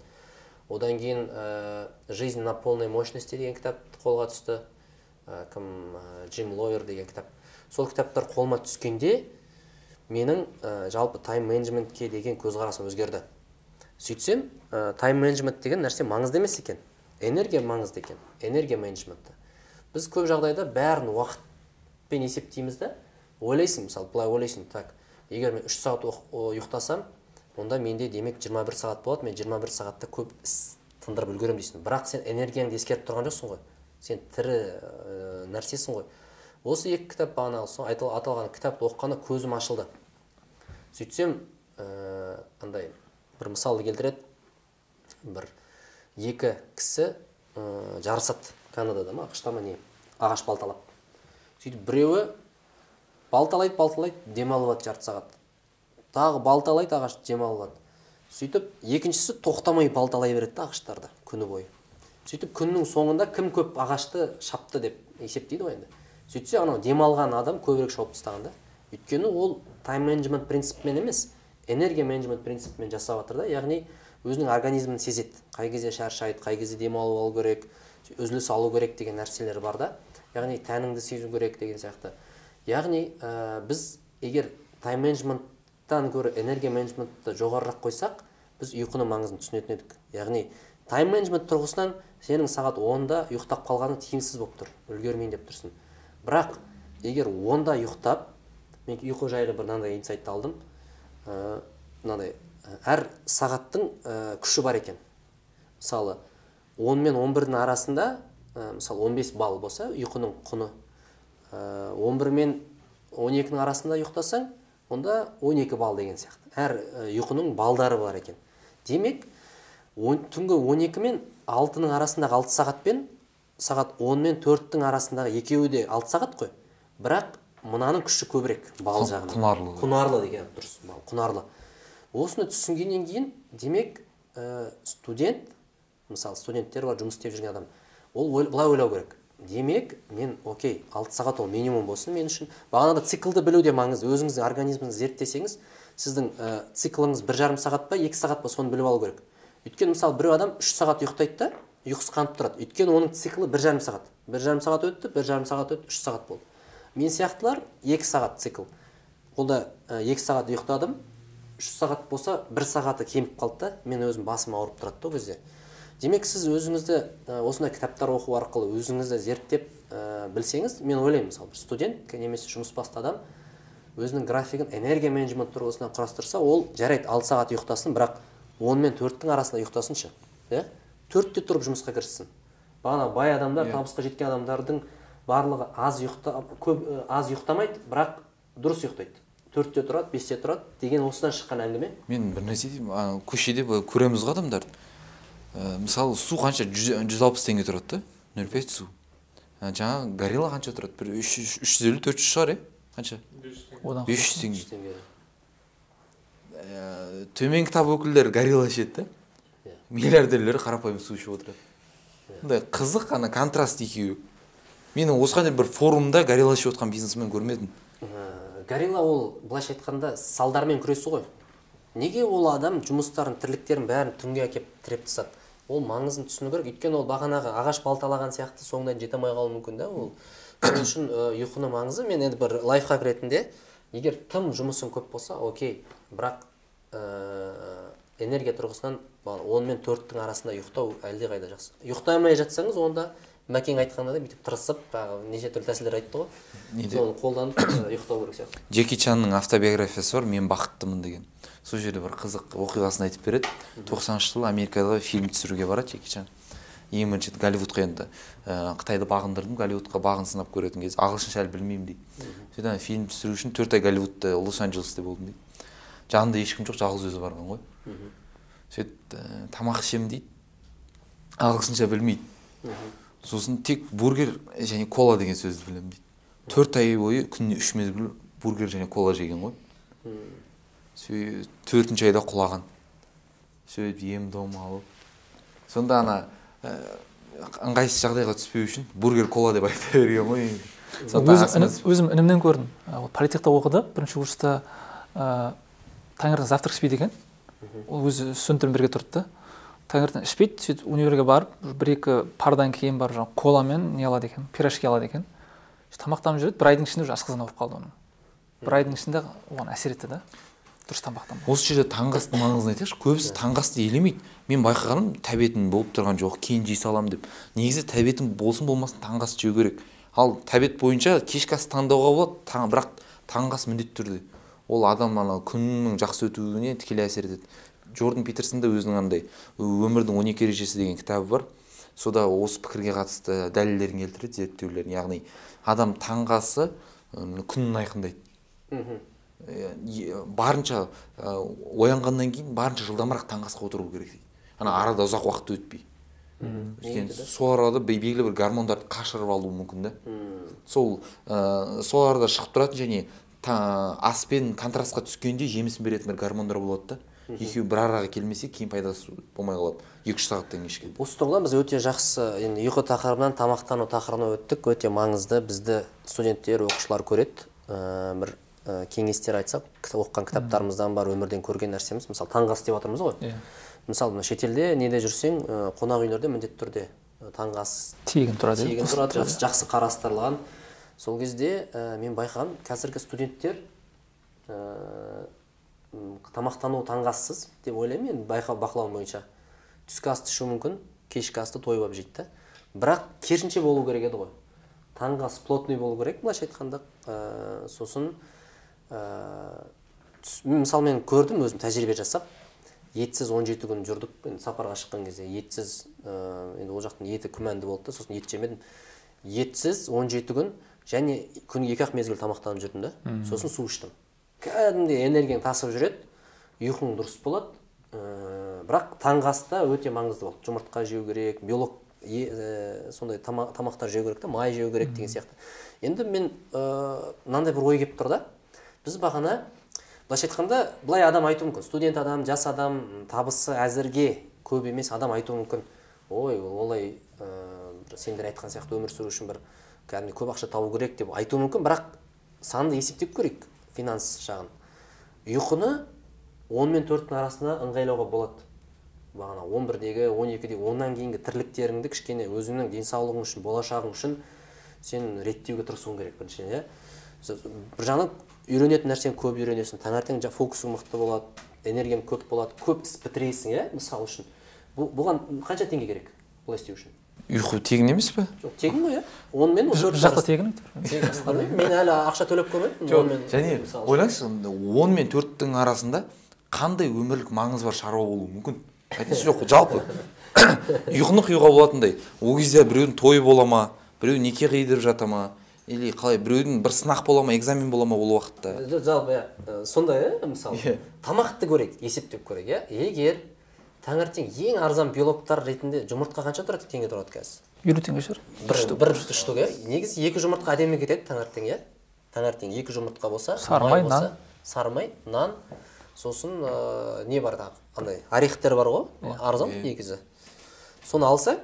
Одан кейін ә, жизнь на полной мощности деген кітап қолға түсті. Ә, кім? Ә, джим лойер деген кітап. Сол кітаптар қолыма түскенде менің ә, жалпы тайм менеджментке деген көзқарасым өзгерді. Сөйтсем ә, тайм менеджмент деген нәрсе маңызды емес екен. Энергия маңызды екен. Энергия менеджменті біз көп жағдайда бәрін уақытпен есептейміз да. Ойлайсың мысалы былай ойлайсың так егер мен үш сағат ұйықтасам онда менде демек 21 сағат болады мен 21 сағатта көп іс тындырып үлгеремін дейсің. Бірақ сен энергияңды ескеріп тұрған жоқсың ғой. Сен тірі ә, нәрсесің ғой. Осы екі кітап бағанағы сол аталған кітапты оқығанда көзім ашылды. Сөйтсем ә, андай бір мысалды келтіреді. Бір екі кісі ә, жарысады канадада ма ақшта ма не? Ағаш балталап. Сөйтіп біреуі балталайды балталайды демалып алады жарты сағат. Тағы балталайды ағаш демалып алады сөйтіп екіншісі тоқтамай балталай береді да ағаштарды күні бойы. Сөйтіп күннің соңында кім көп ағашты шапты деп есептейді ғой енді. Сөйтсе анау демалған адам көбірек шауып тастаған да. Өйткені ол тайм менеджмент принципімен емес. Энергия менеджмент принципімен жасап жатыр да. Яғни өзінің организмін сезеді. Қай кезде шаршайды қай кезде демалып алу керек үзіліс алу керек деген нәрселер бар да. Яғни тәніңді сезу керек деген сияқты. Яғни ә, біз егер тайм менеджменттан гөрі энергия менеджментті жоғарырақ қойсақ біз ұйқының маңызын түсінетін едік. Яғни тайм менеджмент тұрғысынан сенің сағат онда ұйықтап қалғаның тиімсіз болып тұр. Үлгермейін деп тұрсың. Бірақ егер онда ұйықтап мен ұйқы жайлы бір мынандай инсайтты алдым. Мынандай ә, әр сағаттың ә, күші бар екен. Мысалы 10 мен 11-дің арасында ә, мысалы 15 балл болса ұйқының құны. Ә, 11 мен 12-ның арасында ұйықтасаң онда 12 балл деген сияқты. Әр ұйқының балдары бар екен. Демек он, түнгі 12 мен алтының арасындағы алты сағат пен сағат он мен төрттің арасындағы екеуі де алты сағат қой. Бірақ мынаның күші көбірек бал жағынан құнарлы. құнарлы деген дұрыс құнарлы. Осыны түсінгеннен кейін демек ә, студент мысалы студенттер бар жұмыс істеп жүрген адам ол былай ойлау керек. Демек мен окей алты сағат ол минимум болсын мен үшін. Бағанағы циклды білу де маңызды. Өзіңіздің организміңізді зерттесеңіз сіздің ә, циклыңыз бір жарым сағат па екі сағат па соны біліп алу керек. Өйткені мысалы біреу адам үш сағат ұйықтайды да ұйқысы қанып тұрады. Өйткені оның циклі бір жарым сағат. Бір жарым сағат өтті бір жарым сағат өтті үш сағат болды. Мен сияқтылар екі сағат цикл. Ол да екі сағат ұйықтадым. Үш сағат болса бір сағаты кеміп қалды да мен өзім басым ауырып тұрады да ол кезде. Демек сіз өзіңізді ә, осындай кітаптар оқу арқылы өзіңізді зерттеп ә, білсеңіз мен ойлаймын мысалы бір студент немесе жұмысбасты адам өзінің графигін энергия менеджмент тұрғысынан құрастырса ол жарайды алты сағат ұйықтасын бірақ он мен төрттің арасында ұйықтасыншы иә? Төртте тұрып жұмысқа кіріссін бағана бай адамдар табысқа жеткен адамдардың барлығы аз ұйықта көп аз ұйықтамайды бірақ дұрыс ұйықтайды. Төртте тұрады бесте тұрады деген осыдан шыққан әңгіме. Мен бір нәрсе деймін көшеде былай көреміз ғой адамдарды ә, мысалы су қанша жүз алпыс теңге тұрады да нөл пять су. Ә, жаңағы горилла қанша тұрады бір үш жүз үш жүз елу төрт жүз шығар иә қанша? бес жүз теңге. Теңге. Ә, төменгі тап өкілдері горилла ішеді да. Иә. миллиардерлер қарапайым су ішіп отырады. Мындай қызық ана контраст екеуі. Мен осыған дейін бір форумда горилла ішіп отқан бизнесмен көрмедім. Ә, горилла ол былайша айтқанда салдармен күресу ғой. Неге ол адам жұмыстарын тірліктерін бәрін түнге әкеліп тіреп тастады? Ол маңызын түсіну керек. Өйткені ол бағанағы ағаш балталаған сияқты соңына жете алмай қалуы мүмкін да ол. Сол үшін ұйқының маңызы мен енді бір лайфхак ретінде егер тым жұмысың көп болса окей. Бірақ ә, энергия тұрғысынан он мен төрттің арасында ұйықтау әлдеқайда жақсы. Ұйықтай алмай жатсаңыз онда мәкең айтқандай бүйтіп тырысып бағағы неше түрлі тәсілдер айтты ғой. Соны қолданып ұйықтау керек сияқты. Джеки чанның автобиографиясы бар мен бақыттымын деген. Сол жерде бір қызық оқиғасын айтып береді. Тоқсаныншы жылы америкаға фильм түсіруге барады джеки чан. Ең бірінші голливудқа енді ә, қытайды бағындырдым голливудқа бағын сынап көретін кезде ағылшынша әлі білмеймін дейді. Сөйтіп фильм түсіру үшін төрт ай голливудта лос анджелесте болдым дейді. Жанында ешкім жоқ жалғыз өзі барған ғой. Сөйтіп ә, тамақ ішемін дейді. Ағылшынша білмейді. Сосын тек бургер және кола деген сөзді білемін дейді. Төрт ай бойы күніне үш мезгіл бургер және кола жеген ғой. Сөйтіп төртінші айда құлаған. Сөйтіп ем дом алып. Сонда ана ә, ыңғайсыз жағдайға түспеу үшін бургер кола деп айта берген ғой өзім, інімнен көрдім. Ол политехта оқыды бірінші курста ә, таңертең завтрак ішпейді екен. Ол өзі студенттермен бірге тұрды да. Таңертең ішпейді сөйтіп универге барып бір екі пардан кейін барып жаңағы коламен не алады екен пирожки алады екен. Тамақтанып жүреді бір айдың ішінде уже асқазан ауырып қалды оның. Бір айдың ішінде оған әсер етті да дұрыс тамақтанбау осы жерде таңғы астың маңызын айтайықшы көбісі таңғы асты елемейді. Мен байқағаным тәбетім болып тұрған жоқ кейін жей саламын деп. Негізі тәбетім болсын болмасын таңғы ас жеу керек. Ал тәбет бойынша кешкі ас таңдауға болады таң, бірақ таңғы ас міндетті түрде. Ол адам ана күннің жақсы өтуіне тікелей әсер етеді. Джордан питерсон да өзінің андай өмірдің он екі ережесі деген кітабы бар. Сода осы пікірге қатысты дәлелдерін келтіреді зерттеулерін. Яғни адам таңғы асы ы, күнін айқындайды. Барынша оянғаннан кейін барынша жылдамырақ таңғы асқа отыру керек дейді. Ана арада ұзақ уақыт өтпей. Өйткені сол арада бе- белгілі бір гормондарды қашырып алуы мүмкін да сол ә, сол арада шығып тұратын және та, аспен контрастқа түскенде жемісін беретін бір гормондар болады да. Екеуі бір араға келмесе кейін пайдасы болмай қалады. Екі үш сағаттан кейін ішкен осы тұрғыдан біз өте жақсы енді ұйқы тақырыбынан тамақтану тақырыбына өттік. Өте маңызды. Бізді студенттер оқушылар көреді. Ә, бір ә, кеңестер айтсақ кітап оқыған кітаптарымыздан бар өмірден көрген нәрсеміз. Мысалы таңғы ас деп жатырмыз ғой. Иә. Мысалы мына шетелде неде жүрсең ә, қонақ үйлерде міндетті түрде таңғы ас тегін тұрады тегін иә? тұрады жақсы, жақсы. қарастырылған. Сол кезде ә, мен байқағаным қазіргі студенттер ә, тамақтану таңғы ассыз деп ойлаймын. Енді байқа бақылауым бойынша түскі асты ішу мүмкін кешкі асты той болып жейді да бірақ керісінше болу керек еді ғой. Таңғы ас плотный болу керек былайша айтқанда. Ә, сосын ә, түс- мен мысалы мен көрдім өзім тәжірибе жасап. Етсіз 17 күн жүрдік. Енді сапарға шыққан кезде етсіз ә, енді ол жақтың еті күмәнді болды да сосын ет жемедім. Етсіз 17 күн және күніге екі ақ мезгіл тамақтанып жүрдім да сосын су іштім. Кәдімгідей энергияң тасып жүреді. Ұйқың дұрыс болады. Ә, бірақ таңғы аста өте маңызды болды. Жұмыртқа жеу керек белок ә, сондай тама, тамақтар жеу керек та май жеу керек деген сияқты. Енді мен ә, мынандай бір ой келіп тұр да. Біз бағана былайша айтқанда былай адам айтуы мүмкін. Студент адам жас адам табысы әзірге көп емес адам айтуы мүмкін. Ой олай ә, сендер айтқан сияқты өмір сүру үшін бір кәдімгі көп ақша табу керек деп айтуы мүмкін. Бірақ санды есептеп көрейік. Финанс жағын ұйқыны он мен төрттің арасында ыңғайлауға болады. Бағана он бірдегі он екіде оннан кейінгі тірліктеріңді кішкене өзіңнің денсаулығың үшін болашағың үшін сен реттеуге тырысуың керек біріншіден иә? Бір жағынан үйренетін нәрсені көп үйренесің таңертең фокусың мықты болады энергияң көп болады көп іс бітіресің иә мысалы үшін. Бұған қанша теңге керек? Бұлай істеу үшін. Ұйқы тегін емес пе? Жоқ тегін ғой иә. Он мен бір жақта тегін мен әлі ақша төлеп көрмедім жоқ және ойлаңызшы он мен төрттің арасында қандай өмірлік маңызы бар шаруа болуы мүмкін? Айтыңызшы жоқ жалпы. Ұйқыны қиюға болатындай. Ол кезде біреудің тойы бола ма? Біреу неке қидырып жата ма? Или қалай біреудің бір сынақ бола ма экзамен бола ма ол уақытта? Жалпы иә сондай иә мысалы. Иә. тамақты көрейік есептеп көрейік иә. Егер таңертең ең арзан белоктар ретінде жұмыртқа қанша тұрады теңге тұрады қазір? Елу теңге шығар бір бір штук иә? Негізі екі жұмыртқа әдемі кетеді таңертең иә? Таңертең екі жұмыртқа болса сары май нан. Сары май нан. Сосын ә, не бар тағы? Андай орехтер бар ғой иә. арзан негізі. Соны алса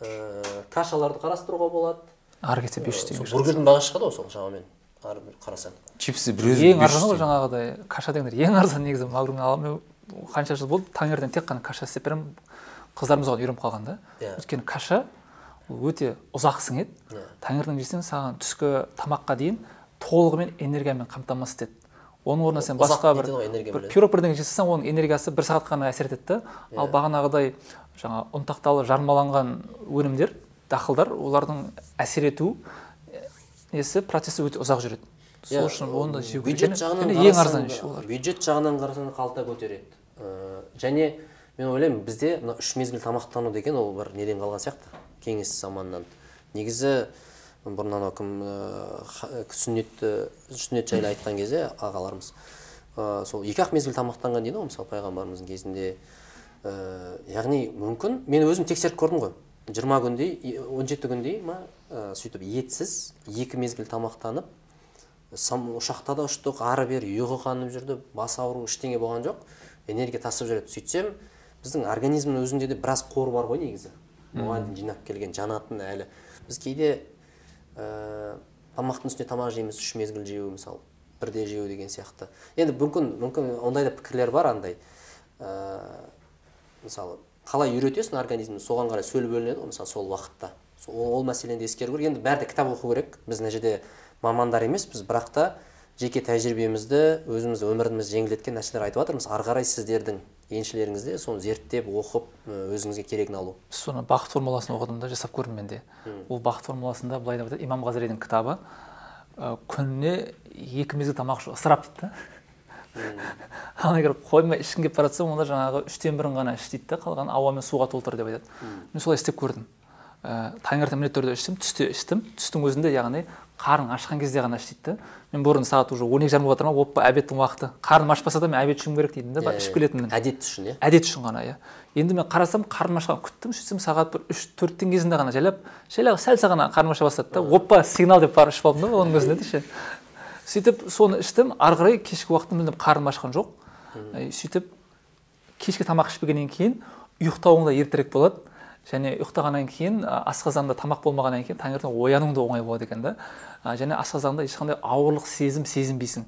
ә, кашаларды қарастыруға болады. Ары кетсе бес жүз теңге бургердің бағасы шығады ғой сол шамамен ары қарасаң. Чипсы бір ең арзаны ғой жаңағыдай каша дегендер ең арзан негізі магрың қанша жыл болды таңертең тек қана каша істеп беремін қыздарымыз оған үйреніп қалған да yeah. Иә. өйткені каша ол өте ұзақ сіңеді yeah. Иә. таңертең жесең саған түскі тамаққа дейін толығымен энергиямен қамтамасыз етеді оның орнына сен басқа бір, бір пирог бірдеңе жесең оның энергиясы бір сағат қана әсер етеді да yeah. ал иә. бағанағыдай жаңа ұнтақталып жармаланған өнімдер дақылдар олардың әсер ету несі процесі өте ұзақ жүреді сол үшін оны да жеу бюджет жағынан ең арзан олар бюджет жағынан қарасаң қалта көтереді және мен ойлаймын бізде мына үш мезгіл тамақтану деген ол бір неден қалған сияқты кеңес заманынан. Негізі бұрын анау кім ә, сүннетті сүннет жайлы айтқан кезде ағаларымыз ә, сол екі ақ мезгіл тамақтанған дейді ғой мысалы пайғамбарымыздың кезінде. Ә, яғни мүмкін мен өзім тексеріп көрдім ғой. жиырма күндей он жеті күндей ма ә, сөйтіп етсіз екі мезгіл тамақтанып ұшақта да ұштық ары бері ұйқы қанып жүрді бас ауру ештеңе болған жоқ. Энергия тасып жүреді сөйтсем біздің организмнің өзінде де біраз қор бар ғой негізі. Оған дейін жинап келген жанатын әлі. Біз кейде ә, тамақтың үстіне тамақ жейміз үш мезгіл жеу мысалы бірде жеу деген сияқты. Енді мүмкін мүмкін ондай да пікірлер бар андай. Ә, мысалы қалай үйретесің организмді? Соған қарай сөл бөлінеді ғой мысалы сол уақытта. Ол, ол мәселені де ескеру керек. Енді бәрі де кітап оқу керек. Біз мына жерде мамандар емеспіз бірақ та жеке тәжірибемізді өзіміз өмірімізді жеңілдеткен нәрселер айтып жатырмыз. Ары қарай сіздердің еншілеріңізде соны зерттеп оқып өзіңізге керегін алу. Соны бақыт формуласын оқыдым да жасап көрдім мен де. Ол бақыт формуласында былай деп айтады имам ғазалидің кітабы күніне екі мезгіл тамақ ішу ысырап дейді да. Ана егер қоймай ішкің келіп бара жатса онда жаңағы үштен бірін ғана іш дейді да қалғанын ауа мен суға толтыр деп айтады. Мен солай істеп көрдім. Ә, таңертең міндетті түрде іштім түсте іштім. Түстің өзінде яғни қарның ашқан кезде ғана іш дейді да мен бұрын сағат уже он екі жарым болып жатыр ма оппа обедтің уақыты. Қарным ашпаса да мен обед ішуім керек дейтін да ішіп келетінмін. әдет үшін иә. Әдет үшін ғана иә. Енді мен қарасам қарным ашқан күттім сөйтсем сағат бір үш төрттің кезінде ғана жайлап жайлап сәл сәл ғана қарным аша бастады да. Оппа сигнал деп барып ішіп алдым да оның өзінде де ше сөйтіп соны іштім. Ары қарай кешкі уақытта мүлдем қарным ашқан жоқ. Сөйтіп кешкі тамақ ішпегеннен кейін ұйықтауың да ертерек болады. Және ұйықтағаннан кейін асқазанда тамақ болмағаннан кейін таңертең оянуың да оңай болады екен да. Және асқазанда ешқандай ауырлық сезім сезінбейсің.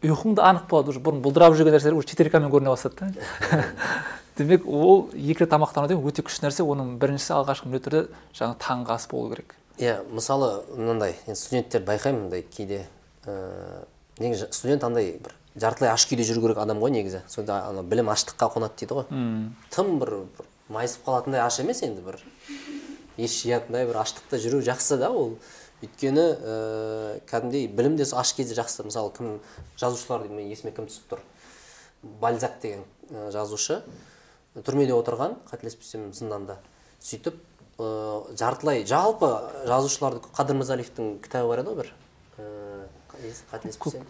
Ұйқың да анық болады уже. Бұрын бұлдырап жүрген нәрселер уже четыркамен көріне бастады да. Демек ол екі рет тамақтану деген өте күшті нәрсе. Оның біріншісі алғашқы міндетті түрде жаңағы таңғы ас болу керек. Иә мысалы мынандай енді студенттерді байқаймын мындай кейде ыыы негізі студент андай бір жартылай аш күйде жүру керек адам ғой негізі. Сонда ана білім аштыққа қонады дейді ғой. Тым бір майысып қалатындай аш емес енді бір. Ес жиятындай бір аштықта жүру жақсы да ол. Өйткені ә, кәдімгідей білім де аш кезде жақсы. Мысалы кім жазушылар мен есіме кім түсіп тұр? Бальзак деген ә, жазушы. Түрмеде отырған қателеспесем зынданда сөйтіп ә, жартылай жалпы жазушыларды қадыр мырзалиевтің кітабы бар еді ғой бір. Ә, қателеспесем.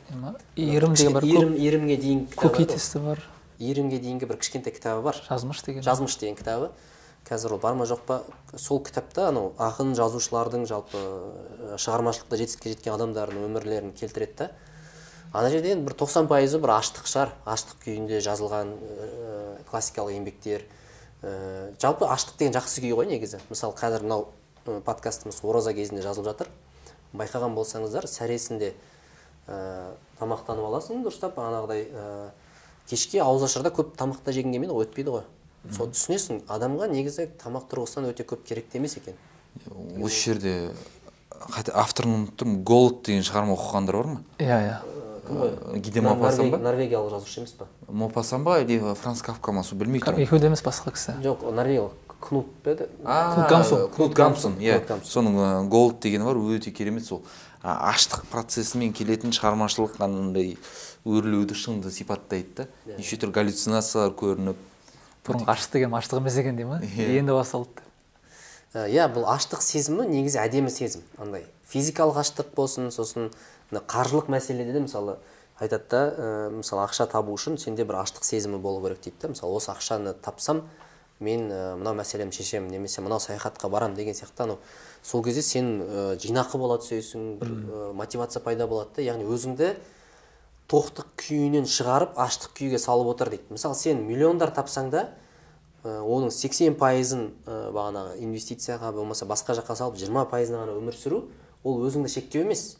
Ирим деген бар иримге дейін көкейтесті бар. Иірімге дейінгі бір кішкентай кітабы бар. Жазмыш деген. Жазмыш деген кітабы. Қазір ол бар ма жоқ па? Сол кітапта анау ақын жазушылардың жалпы ә, шығармашылықта жетістікке жеткен адамдардың өмірлерін келтіреді да. Ана жерде енді бір тоқсан пайызы бір аштық шығар. Аштық күйінде жазылған ә, классикалық еңбектер. Ә, жалпы аштық деген жақсы күй ғой негізі. Мысалы қазір мынау ә, подкастымыз ораза кезінде жазылып жатыр. Байқаған болсаңыздар сәресінде ә, тамақтанып аласың дұрыстап. Бағанағыдай ә, кешке ауызашарда көп тамақта жегің келмейді ғой өтпейді ғой. Соны түсінесің адамға негізі тамақ тұрғысынан өте көп керек те емес екен. Осы жерде қайта авторын ұмытып тұрмын голод деген шығарма оқығандар бар ма? Иә иә. Гиде мопассан ба норвегиялық жазушы емес па? Мопассан ба или франц кафка ма сол білмей тұрмын. Екеуі де емес басқа кісі. Жоқ норвегиялық. Кнут па еді? Кнут гамсун иә. Соның голд дегені бар өте керемет сол. Аштық процесімен келетін шығармашылық андай өрлеуді шыңды сипаттайды да. Неше түрлі галлюцинациялар көрініп бұрынғы аштық деген аштық емес екен дей ма Иә. енді басталды. Ә, иә бұл аштық сезімі негізі әдемі сезім андай физикалық аштық болсын сосын мына қаржылық мәселеде де мысалы айтады да ә, мысалы ақша табу үшін сенде бір аштық сезімі болу керек дейді да. Мысалы осы ақшаны тапсам мен ә, мынау мәселемді шешемін немесе мынау саяхатқа барамын деген сияқты. Анау сол кезде сен ә, жинақы бола түсесің бір ә, мотивация пайда болады да. Яғни өзіңді тоқтық күйінен шығарып аштық күйге салып отыр дейді. Мысалы сен миллиондар тапсаң да ә, оның 80 пайызын ә, бағанағы инвестицияға болмаса басқа жаққа салып 20 пайызына ғана өмір сүру ол өзіңді шектеу емес.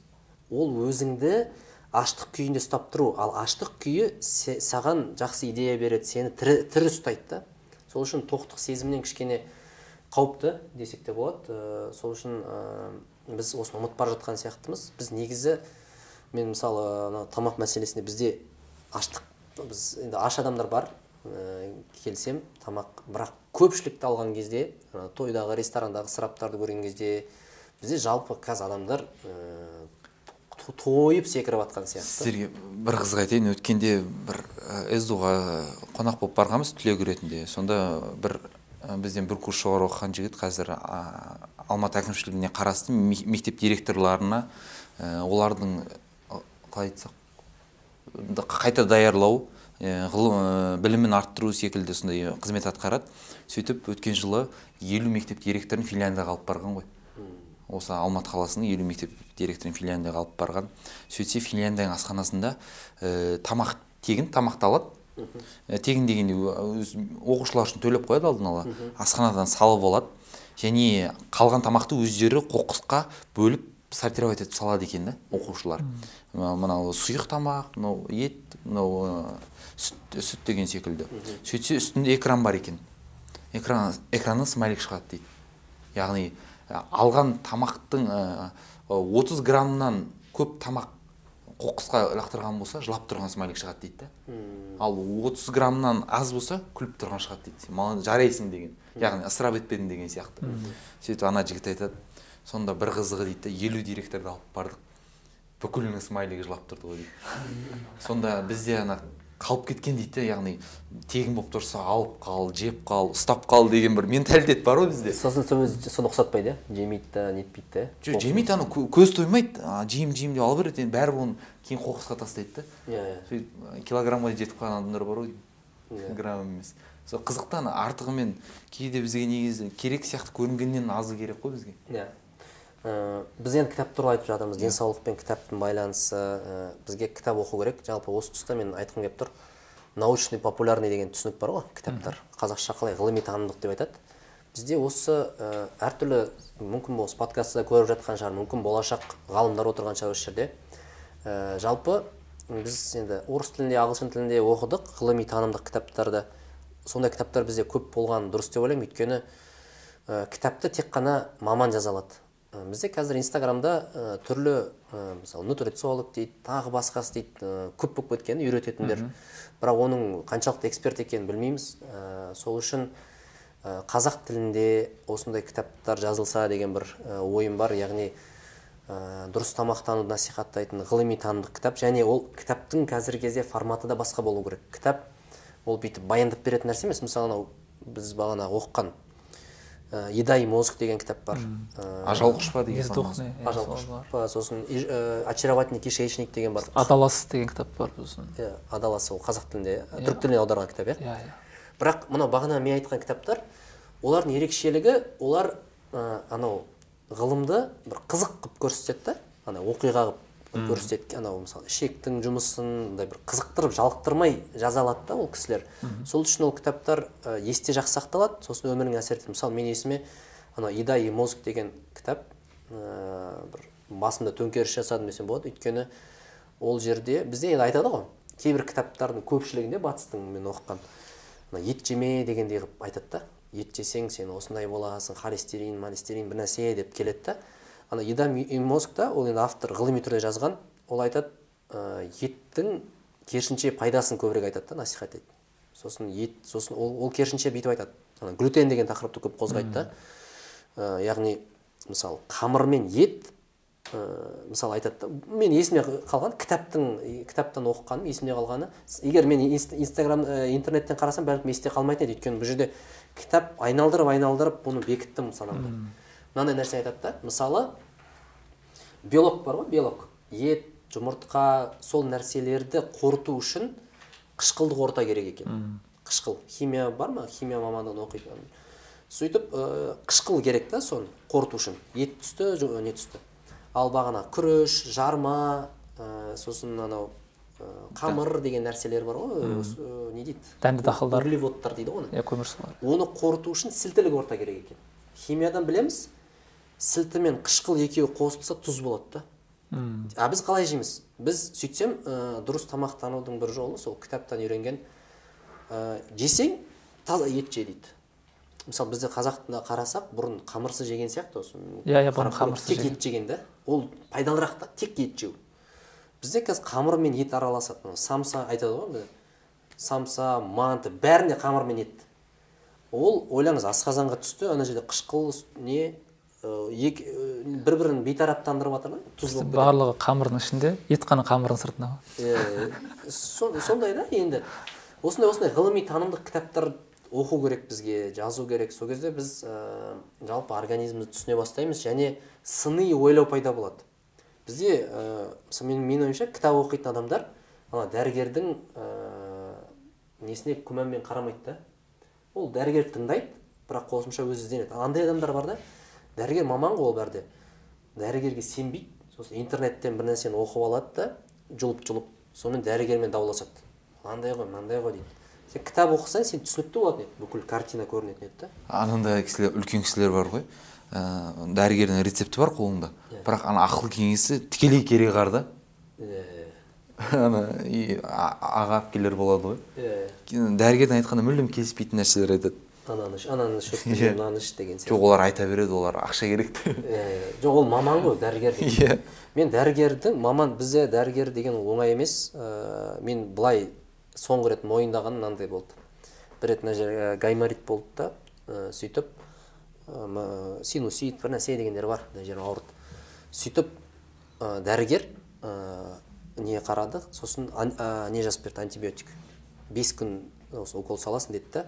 Ол өзіңді аштық күйінде ұстап тұру. Ал аштық күйі саған жақсы идея береді сені тірі, тірі ұстайды да. Сол үшін тоқтық сезімнен кішкене қауіпті десек те болады. Ә, сол үшін ә, біз осыны ұмытып бара жатқан сияқтымыз. Біз негізі мен мысалы ана тамақ мәселесінде бізде аштық біз енді аш адамдар бар. Ә, келсем тамақ бірақ көпшілікті алған кезде ана тойдағы ресторандағы ысыраптарды көрген кезде бізде жалпы қазір адамдар ә, то- тойып секіріп жатқан сияқты. Сіздерге бір қызық айтайын. Өткенде бір сду-ға қонақ болып барғанбыз түлек ретінде сонда бір ә, бізден бір курс жоғары оқыған жігіт қазір алматы әкімшілігіне қарасты ме- мектеп директорларына ә, олардың ә, қалай айтсақ қайта даярлау ғылым білімін арттыру секілді сондай қызмет атқарады. Сөйтіп өткен жылы елу мектеп директорын финляндияға алып барған ғой. Осы алматы қаласының елу мектеп директорын финляндияға алып барған. Сөйтсе финляндияның асханасында ә, тамақ тегін тамақты алады. Ә, тегін дегенде өз оқушылар үшін төлеп қояды алдын ала. Асханадан салып алады және қалған тамақты өздері қоқысқа бөліп сортировать етіп салады екен да оқушылар. Мынау сұйық тамақ мынау ет мынау сүт, сүт деген секілді. Сөйтсе үстінде экран бар екен. Экран экраннан смайлик шығады дейді. Яғни алған тамақтың 30 граммнан көп тамақ қоқысқа лақтырған болса жылап тұрған смайлик шығады дейді да. Ал 30 граммнан аз болса күліп тұрған шығады дейді. Сен маған жарайсың деген. Яғни ысырап етпедің деген сияқты. Сөйтіп ана жігіт айтады. Сонда бір қызығы дейді да елу директорды алып бардық. Бүкілінің смайлигі жылап тұрды ғой дейді. Сонда бізде ана қалып кеткен дейді яғни тегін болып тұрса алып қал жеп қал ұстап қал деген бір менталитет бар ғой бізде. Сосын сол өзі соны ұқсатпайды иә жемейді да нетпейді да жоқ жемейді ана кө- көз тоймайды жеймін жеймін деп ала береді енді бәрібір оны кейін қоқысқа тастайды да. Иә иә. Сөйтіп килограммға жетіп қалған адамдар бар ғой Иә. грамм емес. Сол қызықты ана артығымен кейде бізге негізі керек сияқты көрінгеннен азы керек қой бізге. Иә. Ә, біз енді кітап туралы айтып жатырмыз. Денсаулық пен кітаптың байланысы ә, бізге кітап оқу керек. Жалпы осы тұста мен айтқым келіп тұр научный популярный деген түсінік бар ғой кітаптар. Қазақша қалай? Ғылыми танымдық деп айтады. Бізде осы ә, әртүрлі мүмкін осы подкастта көріп жатқан шығар мүмкін болашақ ғалымдар отырған шығар осы жерде. Ә, жалпы біз енді орыс тілінде ағылшын тілінде оқыдық ғылыми танымдық кітаптарды. Сондай кітаптар бізде көп болғаны дұрыс деп ойлаймын. Өйткені ә, кітапты тек қана маман жаза алады. Бізде қазір инстаграмда ә, түрлі ә, мысалы нутрициолог дейді тағы басқасы дейді ә, көп болып кеткен үйрететіндер. Бірақ оның қаншалықты эксперт екенін білмейміз. Ә, сол үшін ә, қазақ тілінде осындай кітаптар жазылса деген бір ә, ойым бар. Яғни ә, дұрыс тамақтануды насихаттайтын ғылыми танымдық кітап. Және ол кітаптың қазіргі кезде форматы да басқа болу керек. Кітап ол бүйтіп баяндап беретін нәрсе емес. Мысалы анау біз бағана оқыған ә, еда и мозг деген кітап бар. Ә, ажал құш па деген Бездухный, иә, ажал сол құш бар. па сосын ә, очаровательный кишечник деген бар. Адалас деген кітап бар сосын иә адаласы ол қазақ тілінде түрік тіліне аударған кітап иә. Иә иә. Бірақ мынау бағана мен айтқан кітаптар олардың ерекшелігі олар анау ғылымды бір қызық қылып көрсетеді да ана оқиға қылып. Көрсетеді анау мысалы ішектің жұмысын мындай бір қызықтырып жалықтырмай жаза алады да ол кісілер. Сол үшін ол кітаптар ә, есте жақсы сақталады сосын өміріңе әсер етеді. Мысалы мен есіме анау еда и мозг деген кітап ә, бір басымда төңкеріс жасадым десем болады. Өйткені ол жерде бізде енді айтады ғой кейбір кітаптардың көпшілігінде батыстың мен оқыған мына ет жеме дегендей қылып айтады да. Ет жесең сен осындай боласың холестерин молестерин бір нәрсе деп келеді да. Ана еда и мозгта ол енді автор ғылыми түрде жазған. Ол айтады ә, еттің керісінше пайдасын көбірек айтады да насихаттайды сосын ет сосын ол, ол керісінше бүйтіп айтады. Ана глютен деген тақырыпты көп қозғайды да. Ә, яғни мысалы қамыр мен ет ә, мысалы айтады да мен есіме қалған кітаптың кітаптан оқығаным есімде қалғаны егер мен инст- инстаграм ә, интернеттен қарасам бәлкім есте қалмайтын еді. Өйткені бұл жерде кітап айналдырып айналдырып бұны бекіттім санамда мынандай нәрсе айтады да. Мысалы белок бар ғой белок. Ет жұмыртқа сол нәрселерді қорыту үшін қышқылдық орта керек екен. Қышқыл. Химия бар ма? Химия мамандығын оқиды. Сөйтіп ә, қышқыл керек та соны қорыту үшін. Ет түсті жо- не түсті? Ал бағана күріш жарма ә, сосын анау ә, қамыр деген нәрселер бар ғой. Ә, не дейді? Дәнді дақылдар. углеводтар дейді ғой оны. Иә көмірсулар. Оны қорыту үшін сілтілік орта керек екен. Химиядан білеміз сілті мен қышқыл екеуі қосылса тұз болады да. А біз қалай жейміз? Біз сөйтсем ә, дұрыс тамақтанудың бір жолы сол кітаптан үйренген ә, жесең таза ет же дейді. Мысалы бізде қазақ тілінде қарасақ бұрын қамырсыз жеген сияқты осы. Иә, иә, бұрын қамырсыз тек ет жеген. да. Ол пайдалырақ та тек ет жеу. Бізде қазір қамыр мен ет араласады. Самса айтады ғой самса манты бәрінде қамыр мен ет. Ол ойлаңыз асқазанға түсті ана жерде қышқыл не бір бірін бейтараптандырып жатыр кетеді. барлығы қамырдың ішінде ет қана қамырдың сыртында ғой со- сондай да енді. Осындай осындай ғылыми танымдық кітаптар оқу керек бізге жазу керек. Сол кезде біз ә, жалпы организмімізді түсіне бастаймыз және сыни ойлау пайда болады. Бізде ә, мысалы мен, менің ойымша кітап оқитын адамдар ана дәрігердің ә, несіне күмәнмен қарамайды да ол дәрігер тыңдайды бірақ қосымша өзі ізденеді. Андай адамдар бар да дәрігер маман ғой ол бәрі де дәрігерге сенбейді. Сосын интернеттен бір нәрсені оқып алады да жұлып жұлып сонымен дәрігермен дауласады. Андай ғой мынандай ғой дейді. Сен кітап оқысаң сен түсінікті болатын еді. Бүкіл картина көрінетін еді да. Анандай кісілер үлкен кісілер бар ғой. Ә, дәрігердің рецепті бар қолында бірақ ана ақыл кеңесі тікелей кереғар да. Е, ана аға әпкелер болады ғой. Е, дәрігердің айтқаны мүлдем келіспейтін нәрселер айтады. Ананы іш ананы іш Иә. мынаны іш деген сияқты. Жоқ олар айта береді олар ақша керек жоқ ол маман ғой дәрігер. Иә. мен дәрігердің маман бізде дәрігер деген оңай емес. Ә, мен былай соңғы рет мойындағаным мынандай болды. Бір рет мына жерге гайморит болды да ә, сөйтіп синусит бір нәрсе дегендер бар мына жерім ауырды. Сөйтіп дәрігер не қарады? Сосын не жазып берді? Антибиотик. Бес күн осы укол саласың деді да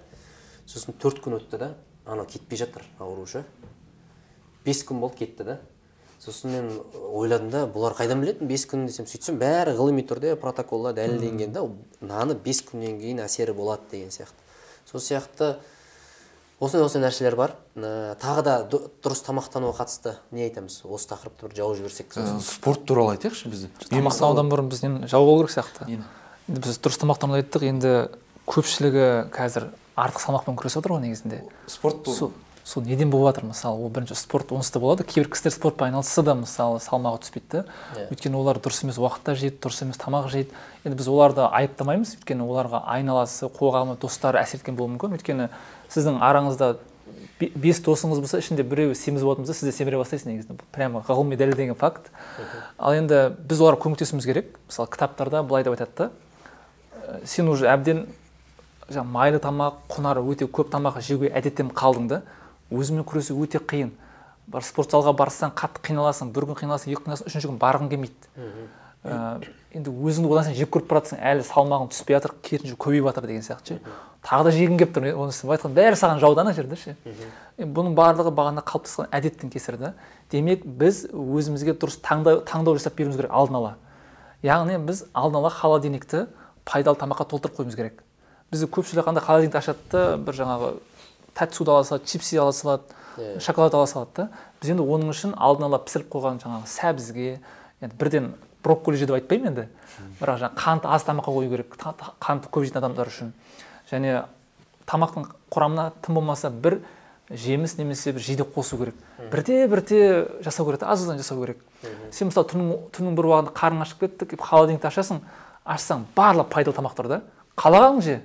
сосын төрт күн өтті да анау кетпей жатыр ауру уже бес күн болды кетті да. Сосын мен ойладым да бұлар қайдан білетін бес күн десем сөйтсем бәрі ғылыми түрде протоколда дәлелденген да мынаны бес күннен кейін әсері болады деген сияқты. Сол сияқты осындай осындай нәрселер бар. Ә, тағы да дұрыс тамақтануға қатысты не айтамыз? Осы тақырыпты бір жауып жіберсек Ә, спорт туралы айтайықшы біз тамақтанудан бұрын біз нені жауып алу керек сияқты. Енді біз дұрыс тамақтануды айттық енді көпшілігі қазір артық салмақпен күресіп жатыр ғой негізінде. Спорт сол сол неден болып жатыр? Мысалы ол бірінші спорт онсыз да болады. Кейбір кісілер спортпен айналысса да мысалы салмағы түспейді да Иә. өйткені олар дұрыс емес уақытта жейді дұрыс емес тамақ жейді. Енді біз оларды айыптамаймыз. Өйткені оларға айналасы қоғамы достары әсер еткен болуы мүмкін. Өйткені сіздің араңызда бе- бес досыңыз болса ішінде біреуі семіз болатын болса сіз де семіре бастайсыз негізінде. Бұл прямо ғылыми дәлелденген факт. Ал енді біз оларға көмектесуіміз керек. Мысалы кітаптарда былай деп айтады да. Сен уже әбден жаңағы майлы тамақ құнары өте көп тамақ жеуге әдеттеніп қалдың да. Өзіңмен күресу өте қиын. Бар спорт залға барсаң қатты қиналасың бір күн қиналасың екі күн қиналасың үшінші күн барғың келмейді. Ә, енді өзіңді одан сайын жек көріп бара жатрсың әлі салмағың түспей жатыр керісінше көбейіп жатыр деген сияқты ше. Тағы да жегің келіп тұр онысы былай айтқанда бәрі саған жауда ана жерде ше. Бұның барлығы бағана қалыптасқан әдеттің кесірі да. Демек біз өзімізге дұрыс таңдау, таңдау жасап беруіміз керек алдын ала. Яғни біз алдын ала холодильникті пайдалы тамаққа толтырып қоюымыз керек. Бізде көпшілік қандай холодильникті ашады да бір жаңағы тәтті суды ала салады чипси ала салады шоколад ала салады да. Біз енді оның үшін алдын ала пісіріп қойған жаңағы сәбізге енді бірден брокколи же деп айтпаймын енді. Бірақ жаңағы қант аз тамаққа қою керек қант көп жейтін адамдар үшін. Және тамақтың құрамына тым болмаса бір жеміс немесе бір жидек қосу керек. Бірте бірте жасау керек аз аздан жасау керек. Сен мысалы түннің түннің бір уақытында қарның ашып кетті келіп холодильникті ашасың ашсаң барлығы пайдалы тамақтар да қалағанын же?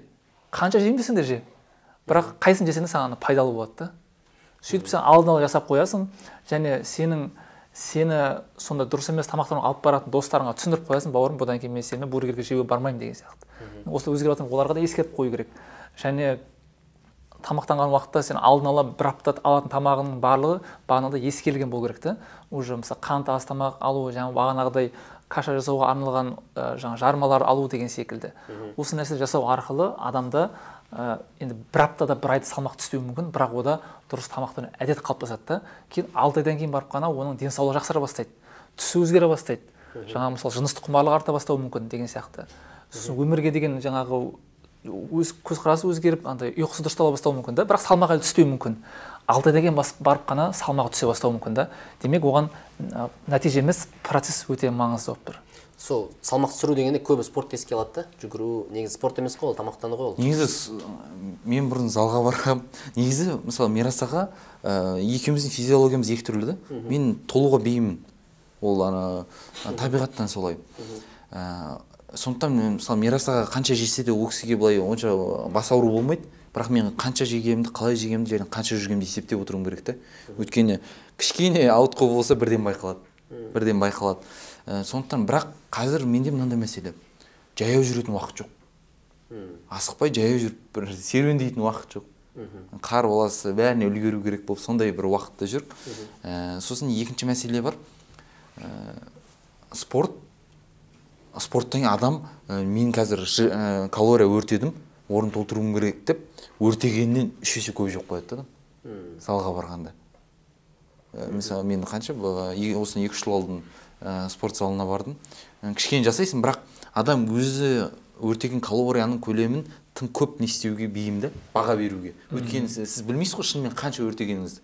Қанша жеймін десең де же бірақ қайсысын жесең де саған пайдалы болады да. Сөйтіп сен алдын ала жасап қоясың және сенің сені сонда дұрыс емес тамақтарға алып баратын достарыңа түсіндіріп қоясың бауырым бұдан кейін мен сенімен бургерге жеуге бармаймын деген сияқты. Осылай өзгеріп жатыр оларға да ескертіп қою керек. Және тамақтанған уақытта сен алдын ала бір апта алатын тамағыңның барлығы бағанағыдай ескерілген болу керек та. Уже мысалы қант аз тамақ алу жаңағы бағанағыдай каша жасауға арналған ә, жаңағы жармалар алу деген секілді. Осы нәрсе жасау арқылы адамда ә, енді бір аптада бір айда салмақ түспеуі мүмкін бірақ ода дұрыс тамақтану әдет қалыптасады да. Кейін алты айдан кейін барып қана оның денсаулығы жақсара бастайды түсі өзгере бастайды. Жаңағы мысалы жыныстық құмарлық арта бастауы мүмкін деген сияқты. Сосын өмірге деген жаңағы өз көзқарасы өзгеріп андай ұйқысы дұрыстала бастауы мүмкін да. Бірақ салмақ әлі түспеуі мүмкін. Алты айдан кейін барып қана салмағы түсе бастауы мүмкін да. Демек оған нәтиже емес процесс өте маңызды болып тұр. Сол салмақ түсіру дегенде көбі спортты еске алады да. Жүгіру негізі спорт емес қой ол тамақтану ғой ол. Негізі мен бұрын залға барғанмын негізі мысалы мирас аға ә, екеуміздің физиологиямыз екі түрлі да. Мен толуға бейіммін ол ана табиғаттан солай. Ә, сондықтан мен мысалы мирас аға қанша жесе де ол кісіге былай онша бас ауру болмайды. Бірақ мен қанша жегенімді қалай жегенімді және қанша жүргенімді есептеп отыруым керек та өйткені кішкене ауытқу болса бірден байқалады. Бірден байқалады. Ә, сондықтан бірақ қазір менде мынандай мәселе. Жаяу жүретін уақыт жоқ. Асықпай жаяу жүріп бір серуендейтін уақыт жоқ. Қар баласы бәріне үлгеру керек болып сондай бір уақытта жүр. Ә, сосын екінші мәселе бар. Ә, спорт спорттан кейін адам ә, мен қазір ә, калория өртедім орын толтыруым керек деп өртегеннен үш есе көп жеп қояды да. Адам залға барғанда. Ә, мысалы мен қанша осыдан екі үш жыл алдын ә, спорт залына бардым. Ә, кішкене жасайсың бірақ адам өзі өртеген калорияның көлемін тым көп не істеуге бейім да баға беруге. Өйткені сіз білмейсіз ғой шынымен қанша өртегеніңізді.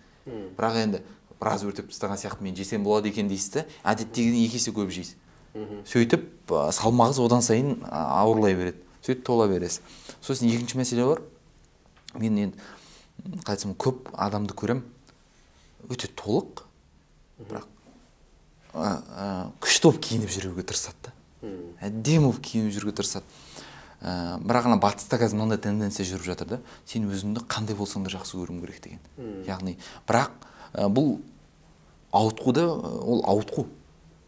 Бірақ енді біраз өртеп тастаған сияқты мен жесем болады екен дейсіз да әдеттегіден екі есе көп жейсіз. Сөйтіп салмағыңыз одан сайын ауырлай береді сөйтіп тола бересіз. Сосын екінші мәселе бар. Мен енді қалай айтсам көп адамды көрем өте толық. Бірақ күшті болып киініп жүруге тырысады да. Әдемі болып киініп жүруге тырысады. Ә, бірақ ана батыста қазір мынандай тенденция жүріп жатыр да. Сен өзіңді қандай болсаң да жақсы көруің керек деген. Яғни бірақ ә, бұл ауытқуда ол ауытқу.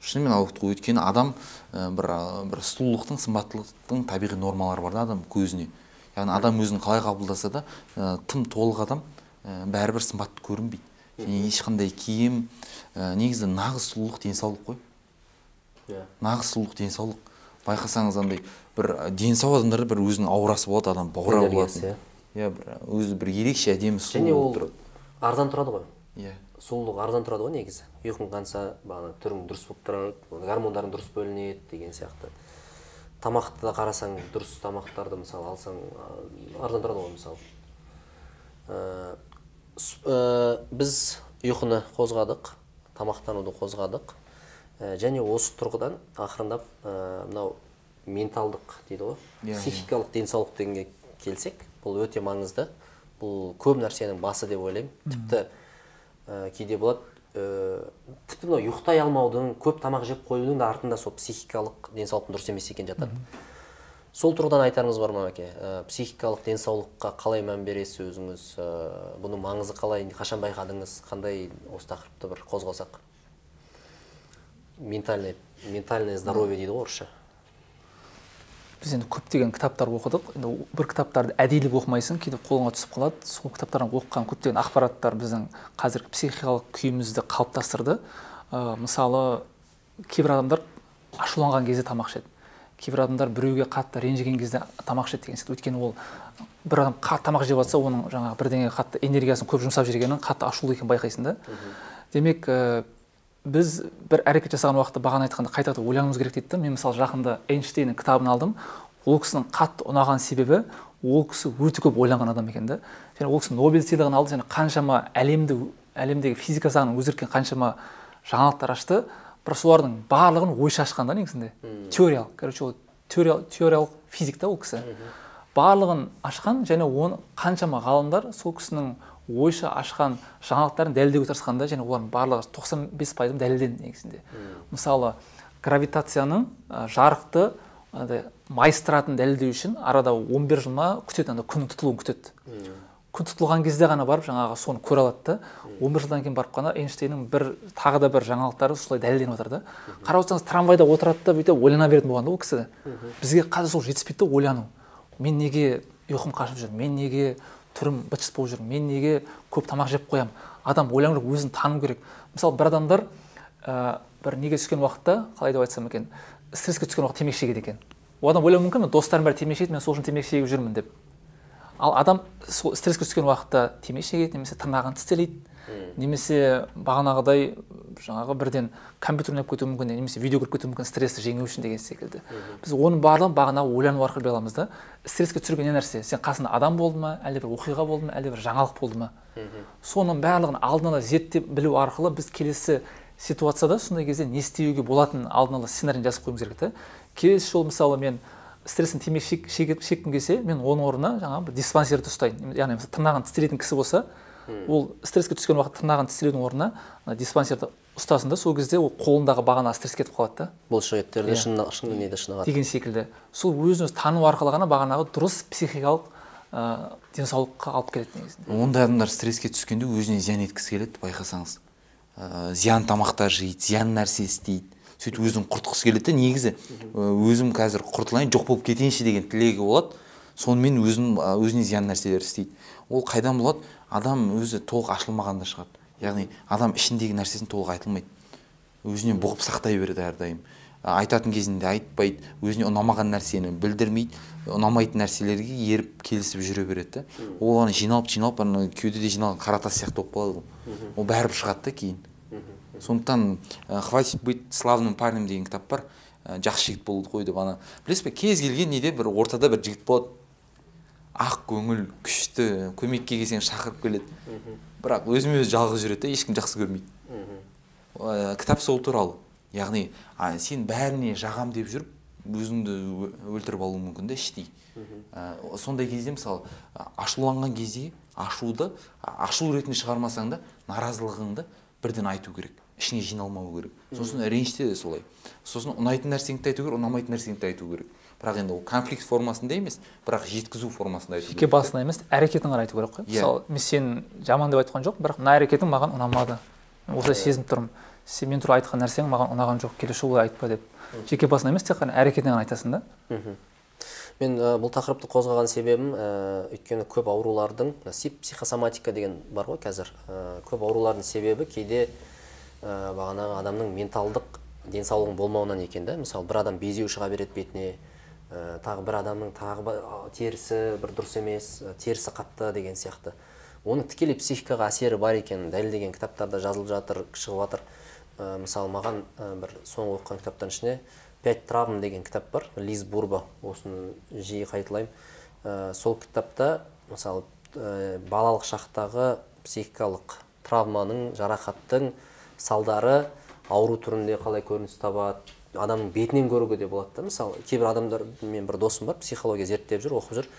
Шынымен ауытқу өйткені адам ә, бір бір сұлулықтың сымбаттылықтың табиғи нормалары бар да адам көзіне. Яғни адам өзін қалай қабылдаса да ә, тым толық адам ә, бәрібір сымбатты көрінбейді. Және ешқандай киім ә, негізі нағыз сұлулық денсаулық қой. Иә. Yeah. нағыз сұлулық денсаулық. Байқасаңыз андай бір дені сау адамдарда бір өзінің аурасы болады адам баурап алатын. иә. Бір өзі бір ерекше әдемі сұлу және ол арзан тұрады ғой. Иә. Сұлулық арзан тұрады ғой негізі. Ұйқың қанса бағана түрің дұрыс болып тұрады гормондарың дұрыс бөлінеді деген сияқты. Тамақты да қарасаң дұрыс тамақтарды мысалы алсаң арзан тұрады ғой мысалы. Ә, ә, біз ұйқыны қозғадық тамақтануды қозғадық ә, және осы тұрғыдан ақырындап ә, мынау менталдық дейді ғой yeah, иә, психикалық yeah. денсаулық дегенге келсек бұл өте маңызды. Бұл көп нәрсенің басы деп ойлаймын. Тіпті ә, кейде болады. Ә, тіпті мынау ұйықтай алмаудың көп тамақ жеп қоюдың да артында сол психикалық денсаулықтың дұрыс емес екені жатады. Сол тұрғыдан айтарыңыз бар ма әке ә, психикалық денсаулыққа қалай мән бересіз өзіңіз? Ә, бұның маңызы қалай? Қашан байқадыңыз? Қандай осы тақырыпты бір қозғасақ ментальное ментальное здоровье дейді ғой орысша. Біз енді көптеген кітаптар оқыдық. Енді бір кітаптарды әдейілеп оқымайсың кейде қолыңа түсіп қалады. Сол кітаптардан оқыған көптеген ақпараттар біздің қазіргі психикалық күйімізді қалыптастырды. Ә, мысалы кейбір адамдар ашуланған кезде тамақ ішеді. Кейбір адамдар біреуге қатты ренжіген кезде тамақ ішеді деген сияқты. Өйткені ол бір адам қатты тамақ жеп жатса оның жаңағы бірдеңеге қатты энергиясын көп жұмсап жүргенін қатты ашулы екенін байқайсың да. Демек ә, біз бір әрекет жасаған уақытта бағана айтқанда қайта қайта ойлануымыз керек дейді да мен мысалы жақында эйнштейннің кітабын алдым. Ол кісінің қатты ұнаған себебі ол кісі өте көп ойланған адам екен да және ол кісі нобель сыйлығын алды және қаншама әлемді әлемдегі физика заңын өзгерткен қаншама жаңалықтар ашты. Бірақ солардың барлығын ойша ашқан да негізінде. Теориялық. Короче ол теориялық физик та ол кісі. Барлығын ашқан және оны қаншама ғалымдар сол кісінің ойша ашқан жаңалықтарын дәлелдеуге тырысқан да және олардың барлығы тоқсан бес пайызы дәлелденді негізінде. Мысалы гравитацияның жарықты андай майыстыратын дәлелдеу үшін арада 11 жыл ма күтеді ана күннің тұтылуын күтеді. Күн тұтылған кезде ғана барып жаңағы соны көре алады да он бір жылдан кейін барып қана эйнштейннің бір тағы да бір жаңалықтары солай дәлелденіп жатыр да. Қарап отырсаңыз трамвайда отырады да бүйтіп ойлана беретін болған да ол кісі. Бізге қазір сол жетіспейді да ойлану. Мен неге ұйқым қашып жүр? Мен неге түрім быт болып жүр мен неге көп тамақ жеп қоямын адам ойлану керек өзін тану керек. Мысалы бір адамдар ә, бір неге түскен уақытта қалай деп айтсам екен стресске түскен уақытта темекі шегеді екен. Ол адам ойлауы мүмкін достарым бәрі темекі шегеді мен сол үшін темекі шегіп жүрмін деп. Ал адам сол стресске түскен уақытта темекі шегеді немесе тырнағын тістелейді. Немесе бағанағыдай жаңағы бірден компьютер ойнап кетуі мүмкін немесе видео көріп кетуі мүмкін стрессті жеңу үшін деген секілді. Біз оның барлығын бағанағы ойлану арқылы біле аламыз да. Стресске түсірген не нәрсе? Сен қасында адам болды ма әлде бір оқиға болды ма әлде бір жаңалық болды ма? Соның барлығын алдын ала зерттеп білу арқылы біз келесі ситуацияда сондай кезде не істеуге болатынын алдын ала сценарийін жазып қоюымыз керек та. Келесі жолы мысалы мен стресстен темекі шеккім келсе мен оның орнына жаңағы бір диспансерді ұстайын. Яғни тырнағын тістелейтін кісі болса ол стресске түскен уақытта тырнағын тістелеудің орнына диспансерді ұстасын да сол кезде ол қолындағы бағана стресс кетіп қалады да. Бұлшықеттерде yeah. шын, шын неде шынығады деген секілді. Сол өзін өзі тану арқылы ғана бағанағы дұрыс психикалық ә, денсаулыққа алып келеді негізінде. Ондай адамдар стресске түскенде өзіне зиян еткісі келеді байқасаңыз. Ә, зиян тамақтар жейді зиян нәрсе істейді. Сөйтіп өзін құртқысы келеді да негізі. Өзім қазір құртылайын жоқ болып кетейінші деген тілегі болады. Сонымен өзін өзіне зиян нәрселер істейді. Ол қайдан болады? Адам өзі толық ашылмағанда шығады. Яғни адам ішіндегі нәрсесін толық айтылмайды. Өзіне бұғып сақтай береді әрдайым. Айтатын кезінде айтпайды өзіне ұнамаған нәрсені білдірмейді ұнамайтын нәрселерге еріп келісіп жүре береді да. Ол ана жиналып жиналып ана кеудеде жиналған қара тас сияқты болып қалады ғой. Ол бәрібір шығады да кейін. Сондықтан хватит быть славным парнем деген кітап бар. Жақсы жігіт болуды қой деп ана. Білесіз бе кез келген неде бір ортада бір жігіт болады. Ақ көңіл күшті көмекке келсең шақырып келеді. Бірақ өзімен өзі жалғыз жүреді да ешкім жақсы көрмейді. Кітап сол туралы. Яғни а, сен бәріне жағам деп жүріп өзіңді өлтіріп алуың мүмкін да іштей. Ә, сондай кезде мысалы ашуланған кезде ашуды ашу ретінде шығармасаң да наразылығыңды бірден айту керек. Ішіңе жиналмау керек. Сосын ренжісе де солай. Сосын ұнайтын нәрсеңді де айту керек ұнамайтын нәрсеңді де айту керек. Бірақ енді ол конфликт формасында емес бірақ жеткізу формасында айту жеке басына емес әрекетін ғана айту керек қой. Yeah. Иә. мысалы мен сен жаман деп айтқан жоқпын бірақ мына әрекетің маған ұнамады. Осылай сезініп тұрмын. Сен мен туралы айтқан нәрсең маған ұнаған жоқ келесі жолы айтпа деп. Жеке басына емес тек қана әрекетіне ғана айтасың да. Мен ә, бұл тақырыпты қозғаған себебім ә, өйткені көп аурулардың психосоматика деген бар ғой қазір. Ә, көп аурулардың себебі кейде ә, бағанағы адамның менталдық денсаулығының болмауынан екен да. Мысалы бір адам безеу шыға береді бетіне ә, тағы бір адамның тағы бір терісі бір дұрыс емес терісі қатты деген сияқты. Оның тікелей психикаға әсері бар екенін дәлелдеген кітаптарда жазылып жатыр шығып жатыр. Ә, мысалы маған ә, бір соңғы оқыған кітаптардың ішінде пять травм деген кітап бар. Лиз бурба осыны жиі қайталаймын. Ә, сол кітапта мысалы ә, балалық шақтағы психикалық травманың жарақаттың салдары ауру түрінде қалай көрініс табады адамның бетінен көруге де болады да. Мысалы кейбір адамдар мен бір досым бар психология зерттеп жүр оқып жүр.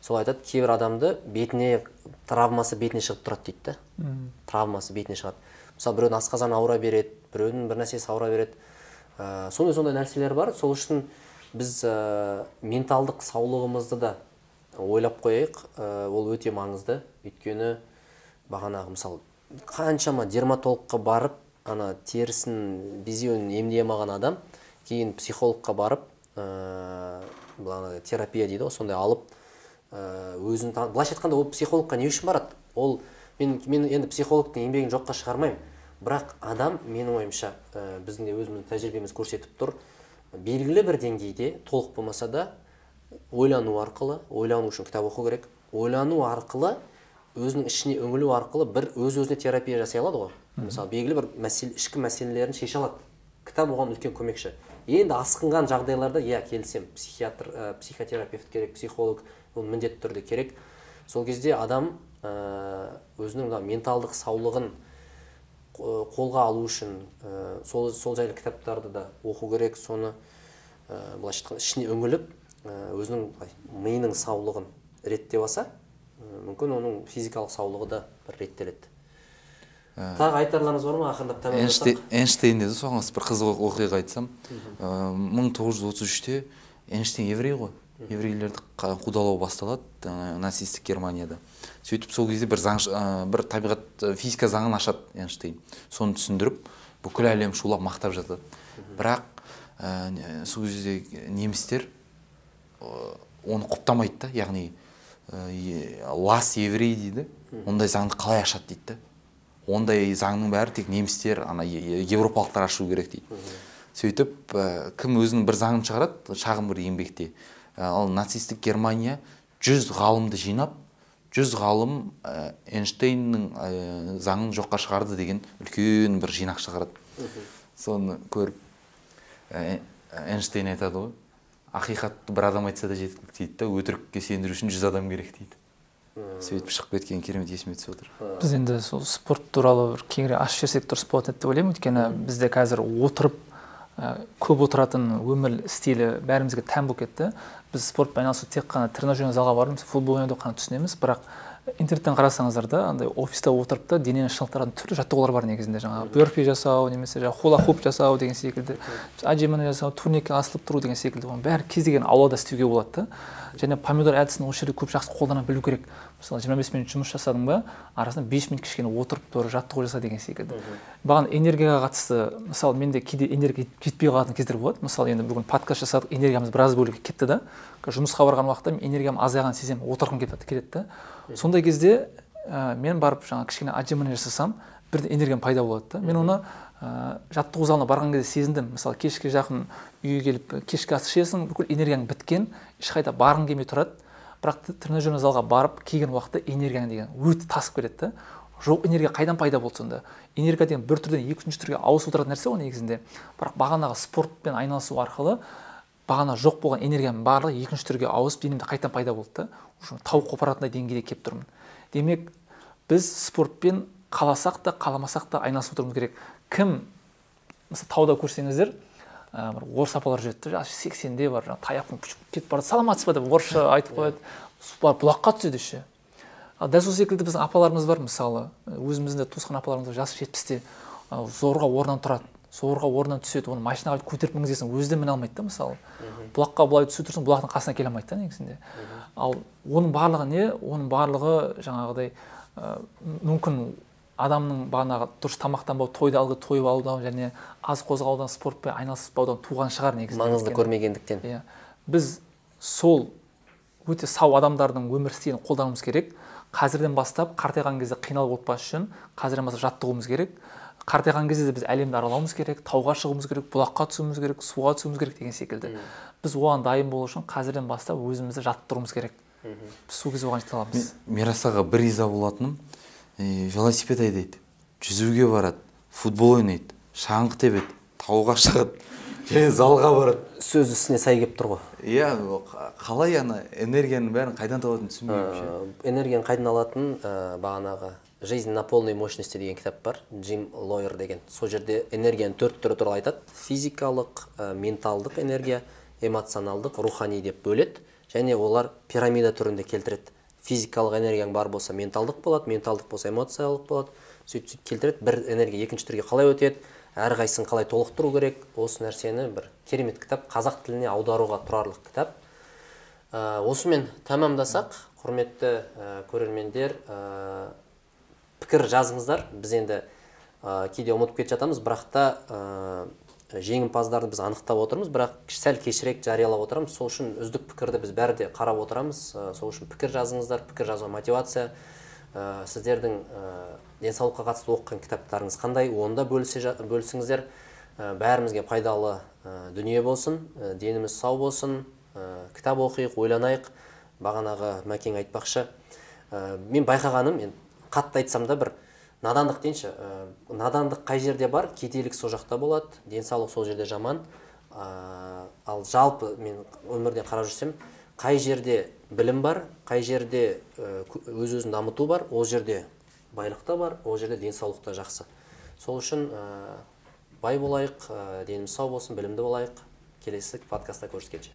Сол айтады кейбір адамды бетіне травмасы бетіне шығып тұрады дейді да. Травмасы бетіне шығады. Мысалы біреудің асқазаны ауыра береді біреудің бір нәрсесі ауыра береді. Ә, сондай сондай нәрселер бар. Сол үшін біз ә, менталдық саулығымызды да ойлап қояйық. Ә, ол өте маңызды. Өйткені бағанағы мысалы қаншама дерматологқа барып ана терісін безеуін емдей алмаған адам кейін психологқа барып ә, терапия дейді ғой сондай алып ә, өзін былайша айтқанда ол психологқа не үшін барады? Ол мен, мен енді психологтың еңбегін жоққа шығармаймын бірақ адам менің ойымша ә, біздің де өзіміздің тәжірибеміз көрсетіп тұр белгілі бір деңгейде толық болмаса да ойлану арқылы ойлану үшін кітап оқу керек ойлану арқылы өзінің ішіне үңілу арқылы бір өз өзіне терапия жасай алады ғой. Мысалы белгілі бір мәселе ішкі мәселелерін шеше алады. Кітап оған үлкен көмекші. Енді асқынған жағдайларда иә келісемін психиатр ә, психотерапевт керек психолог ол міндетті түрде керек. Сол кезде адам ә, өзінің мына менталдық саулығын қолға алу үшін ә, сол, сол жайлы кітаптарды да оқу керек. Соны ә, былайша айтқанда ішіне үңіліп өзінің миының саулығын реттеп алса мүмкін оның физикалық саулығы да бір реттеледі. Тағы айтарларыңыз бар ма ақырындап тамамдасақ эйнштейн деді соған бір қызық оқиға айтсам. Мың тоғыз жүз отыз үште эйнштейн еврей ғой. Еврейлерді қудалау басталады нацистік германияда. Сөйтіп сол кезде бір заң бір табиғат физика заңын ашады эйнштейн. Соны түсіндіріп бүкіл әлем шулап мақтап жатады. Бірақ ә, сол кезде немістер оны құптамайды да яғни ә, лас еврей дейді ондай заңды қалай ашады дейді да. Ондай заңның бәрі тек немістер ана европалықтар ашу керек дейді. Сөйтіп ә, кім өзінің бір заңын шығарады шағын бір еңбекте. Ә, ал нацистік германия жүз ғалымды жинап жүз ғалым ә, эйнштейннің ә, заңын жоққа шығарды деген үлкен бір жинақ шығарады. Соны көріп ә, эйнштейн айтады ғой ақиқатты бір адам айтса да жеткілікті дейді да өтірікке сендіру үшін жүз адам керек дейді. Сөйтіп шығып кеткен керемет есіме түсіп отыр. Біз енді сол спорт туралы бір кеңірек ашып жіберсек дұрыс болатын еді деп ойлаймын. Өйткені бізде қазір отырып ә, көп отыратын өмір стилі бәрімізге тән болып кетті. Біз спортпен айналысу тек қана тренажерный залға барып футбол ойнау қана түсінеміз. Бірақ интернеттен қарасаңыздар да андай офиста отырып та денені шынықтыратын түрлі жаттығулар бар негізінде. Жаңағы бөрпи жасау немесе жаңағы хула хуп жасау деген секілді аджиманы жасау турникке асылып тұру деген секілді. Оның бәрі кез келген аулада істеуге болады да. Және помидор әдісін осы жерде көп жақсы қолдана білу керек. Мысалы жиырма бес минут жұмыс жасадың ба арасында бес минут кішкене отырып бір жаттығу жаса деген секілді. Маған энергияға қатысты мысалы менде кейде энергия жетпей қалатын кездер болады. Мысалы енді бүгін подкаст жасадық энергиямыз біраз бөлігі кетті да. Жұмысқа барған уақытта азайған азайғанын сеземін отырғым келеді да. Сондай кезде ә, мен барып жаңа кішкене отжимание жасасам бірден энергиям пайда болады да. Мен оны ә, жаттығу залына барған кезде сезіндім. Мысалы кешке жақын үйге келіп кешкі ас ішесің бүкіл энергияң біткен ешқайда барғың келмей тұрады. Бірақ тренажерный залға барып келген уақытта энергияң деген өте тасып келеді да. Жоқ энергия қайдан пайда болды сонда? Энергия деген бір түрден екінші түрге ауысып отыратын нәрсе ғой негізінде. Бірақ бағанағы спортпен айналысу арқылы бағана жоқ болған энергияның барлығы екінші түрге ауысып денемде қайтадан пайда болды да? Уже тау қопаратындай деңгейде келіп тұрмын. Демек біз спортпен қаласақ та қаламасақ та айналысып отыруымыз керек. Кім мысалы тауда көрсеңіздер ә, бір орыс апалар жүреді да жасы сексенде бар жаңағы таяқпен кетіп барады саламатсыз ба деп орысша айтып қояды. Барып бұлаққа түседі еще ал дәл сол секілді біздің апаларымыз бар мысалы өзіміздің де туысқан апаларымыз жасы жетпісте зорға орнынан тұрады. Зорға орнынан түседі оны машинаға көтеріп мінгізесің өзі де міне алмайды да мысалы. Бұлаққа былай түсу тұрсың бұлақтың қасына келе алмайды да негізінде. Ал оның барлығы не? Оның барлығы жаңағыдай ә, мүмкін адамның бағанағы дұрыс тамақтанбау тойды алғы тойып алудан және аз қозғалудан спортпен айналыспаудан туған шығар негізінде. Маңызды көрмегендіктен. Иә. Біз сол өте сау адамдардың өмір стилін қолдануымыз керек. Қазірден бастап қартайған кезде қиналып отпас үшін қазірден бастап жаттығуымыз керек. Қартайған кезде де біз әлемді аралауымыз керек тауға шығуымыз керек бұлаққа түсуіміз керек суға түсуіміз керек деген секілді. Біз оған дайын болу үшін қазірден бастап өзімізді жаттықтыруымыз керек. Біз сол кезде оған жете аламыз. Мирас аға бір риза болатыным. Велосипед айдайды жүзуге барады футбол ойнайды шаңғы тебеді тауға шығады және залға барады сөз ісіне сай келіп тұр ғой. Иә қалай ана энергияның бәрін қайдан табатынын түсінбеймін энергияны қайдан алатынын ә, бағанағы жизнь на полной мощности деген кітап бар. Джим лойер деген. Сол жерде энергияның төрт түрі туралы айтады. Физикалық ә, менталдық энергия эмоционалдық рухани деп бөледі. Және олар пирамида түрінде келтіреді. Физикалық энергияң бар болса менталдық болады менталдық болса эмоциялық болады. Сөйтіп сөйтіп келтіреді бір энергия екінші түрге қалай өтеді әрқайсысын қалай толықтыру керек осы нәрсені бір керемет кітап қазақ тіліне аударуға тұрарлық кітап. Ә, осымен тәмамдасақ құрметті ә, көрермендер ә, пікір жазыңыздар. Біз енді ә, кейде ұмытып кетіп жатамыз бірақ та ә, жеңімпаздарды біз анықтап отырмыз бірақ сәл кешірек жариялап отырамыз. Сол үшін үздік пікірді біз бәрі де қарап отырамыз. Ә, сол үшін пікір жазыңыздар пікір жазуға мотивация. Ә, сіздердің ә, денсаулыққа қатысты оқыған кітаптарыңыз қандай оны да бөлісіңіздер. Ә, бәрімізге пайдалы ә, дүние болсын. Ә, деніміз сау болсын. Ә, кітап оқиық ойланайық. Бағанағы мәкең айтпақшы. Ә, мен байқағаным мен қатты айтсам да бір надандық дейінші ә, надандық қай жерде бар? Кедейлік сол жақта болады денсаулық сол жерде жаман. Ә, ал жалпы мен өмірде қарап жүрсем қай жерде білім бар қай жерде өз өзін дамыту бар ол жерде байлық та бар ол жерде денсаулық та жақсы. Сол үшін бай болайық деніміз сау болсын білімді болайық. Келесі подкастта көріскенше.